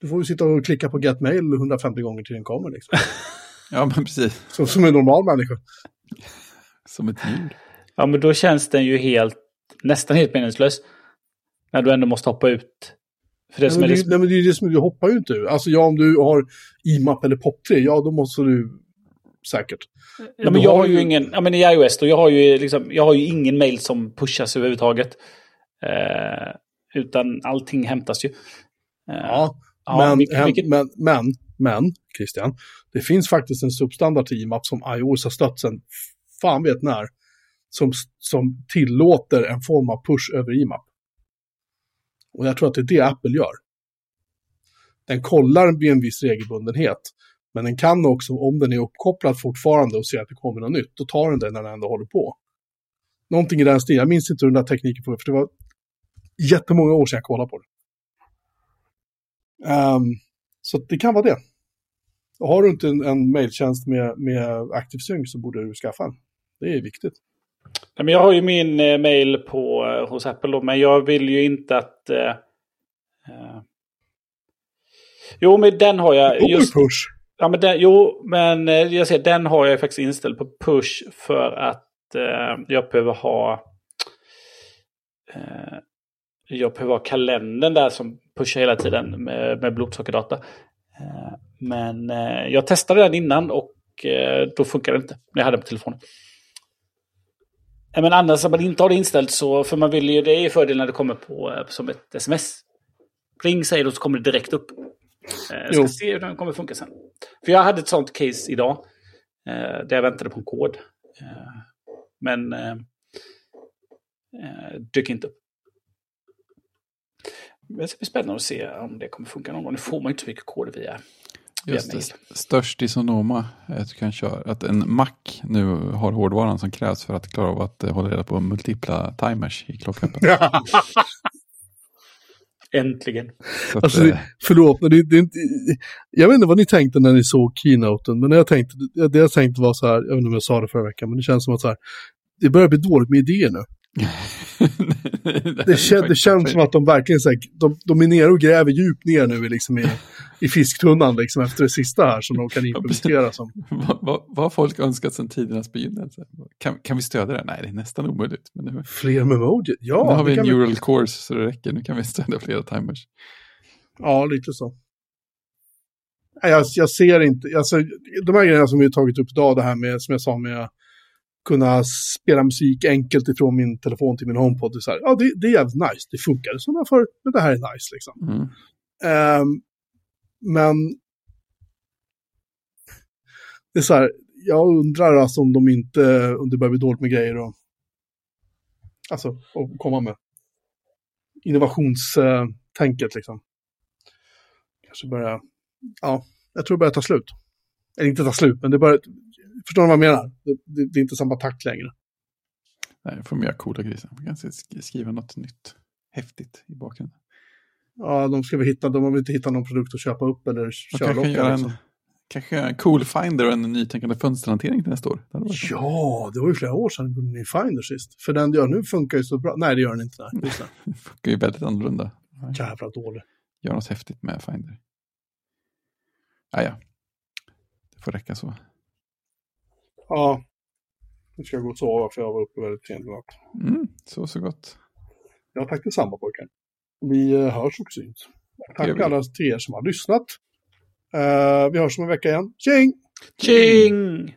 Speaker 1: Du får ju sitta och klicka på get mail 150 gånger till den kommer. Liksom.
Speaker 3: Ja, men precis.
Speaker 1: Som, som en normal människa.
Speaker 3: Som ett djur.
Speaker 2: Ja, men då känns den ju helt, nästan helt meningslös. När du ändå måste hoppa ut. För det
Speaker 1: Nej,
Speaker 2: som
Speaker 1: men
Speaker 2: är
Speaker 1: det,
Speaker 2: liksom,
Speaker 1: nej, men det är det som du hoppar ju inte ur. Alltså ja, om du har IMAP eller POP3, ja då måste du säkert.
Speaker 2: ja, men jag
Speaker 1: har
Speaker 2: ju ingen, ja men i iOS då, jag har ju liksom, jag har ju ingen mail som pushas överhuvudtaget. Eh, utan allting hämtas ju. Eh,
Speaker 1: Ja,
Speaker 2: ja,
Speaker 1: men,
Speaker 2: vilket, vilket,
Speaker 1: men, men, men, Christian, det finns faktiskt en substandard till IMAP som iOS har stött sen fan vet när. Som, som tillåter en form av push över IMAP. Och jag tror att det är det Apple gör. Den kollar vid en viss regelbundenhet. Men den kan också, om den är uppkopplad fortfarande och ser att det kommer något nytt, då tar den det när den ändå håller på. Någonting i den stilen. Jag minns inte hur den där tekniken funkar, för det var jättemånga år sedan jag kollade på det. Um, ehm, så det kan vara det. Och har du inte en, en mailtjänst med, med ActiveSync så borde du skaffa en. Det är viktigt
Speaker 2: nej, men jag har ju min eh, mail på, eh, hos Apple då, men jag vill ju inte att... Eh, eh, jo, men den har jag.
Speaker 1: Just... Push.
Speaker 2: Ja, men den, jo, men eh, jag ser, den har jag faktiskt inställd på push för att eh, jag behöver ha... Eh, jag behöver ha kalendern där som pushar hela tiden med, med blodsockerdata. Men jag testade den innan och då funkar det inte när jag hade den på telefonen. Men annars om man inte har det inställt så, för man vill ju, det är ju fördel när det kommer på eh, som ett sms. Ring säger du så kommer det direkt upp. Eh, Jag ska
Speaker 1: Jo.
Speaker 2: se hur den kommer funka sen. För jag hade ett sånt case idag. Eh, där jag väntade på en kod. Men dök inte upp. Det ska bli spännande att se om det kommer funka någon gång. Nu får man ju inte så mycket kod via
Speaker 3: Just det. Störst i Sonoma är att du kan köra att en Mac nu har hårdvaran som krävs för att klara av att eh, hålla reda på multipla timers i klockappen.
Speaker 2: Äntligen.
Speaker 3: Så att,
Speaker 1: Alltså,
Speaker 3: eh,
Speaker 1: det, förlåt, men det, det är inte... Jag vet inte vad ni tänkte när ni såg keynoten, men jag tänkte, det jag tänkte var så här, jag vet inte om jag sa det förra veckan, men det känns som att så här, det börjar bli dåligt med idéer nu. Det, kän, det känns som att de verkligen så här, de, de är nere och gräver djupt ner nu i liksom i, i fisktunnan liksom efter det sista här som de kan implementera som.
Speaker 3: vad, vad, vad har folk önskat sedan tidernas begynnelse? Kan, kan vi stödja det? Nej, det är nästan omöjligt. Men nu,
Speaker 1: Fler memoji? Ja,
Speaker 3: nu har vi en neural course så det räcker. Nu kan vi stödja flera timers.
Speaker 1: Ja, lite så. Jag, jag ser inte, alltså, de här grejerna som vi har tagit upp idag, det här med, som jag sa med kunna spela musik enkelt ifrån min telefon till min HomePod. Så här, ja, det, det är jävligt nice. Det funkade som jag förut, men det här är nice liksom.
Speaker 3: Mm.
Speaker 1: Ehm, men det är så här, jag undrar alltså om de inte, om det börjar bli dåligt med grejer och alltså, att komma med innovationstänket liksom. Kanske börjar, ja, jag tror det börjar ta slut. Eller inte ta slut, men det börjar, förstår ni vad jag menar? Det, det, det är inte samma takt längre.
Speaker 3: Nej, jag får mer coola grejer. Man kan sk- skriva något nytt häftigt i bakgrunden.
Speaker 1: Ja, de ska väl hitta, de har väl inte hittat någon produkt att köpa upp eller köra
Speaker 3: kanske,
Speaker 1: lock.
Speaker 3: en, kanske en cool finder och en nytänkande fönsterhantering till nästa år. Det
Speaker 1: Ja, det var ju flera år sedan ni gjorde Finder sist. För den du gör nu funkar ju så bra. Nej, det gör den inte. Nej, det.
Speaker 3: Det funkar ju väldigt annorlunda.
Speaker 1: Jävla dålig.
Speaker 3: Gör något häftigt med Finder. Ah, ja, det får räcka så.
Speaker 1: Ja. Nu ska jag gå och sova för jag var uppe väldigt sent i natt.
Speaker 3: Mm, så så gott.
Speaker 1: Ja, tack detsamma pojkar. Vi eh, hörs och syns. Tack alla till er som har lyssnat. Eh, vi hörs om en vecka igen. Tjing!
Speaker 2: Tjing!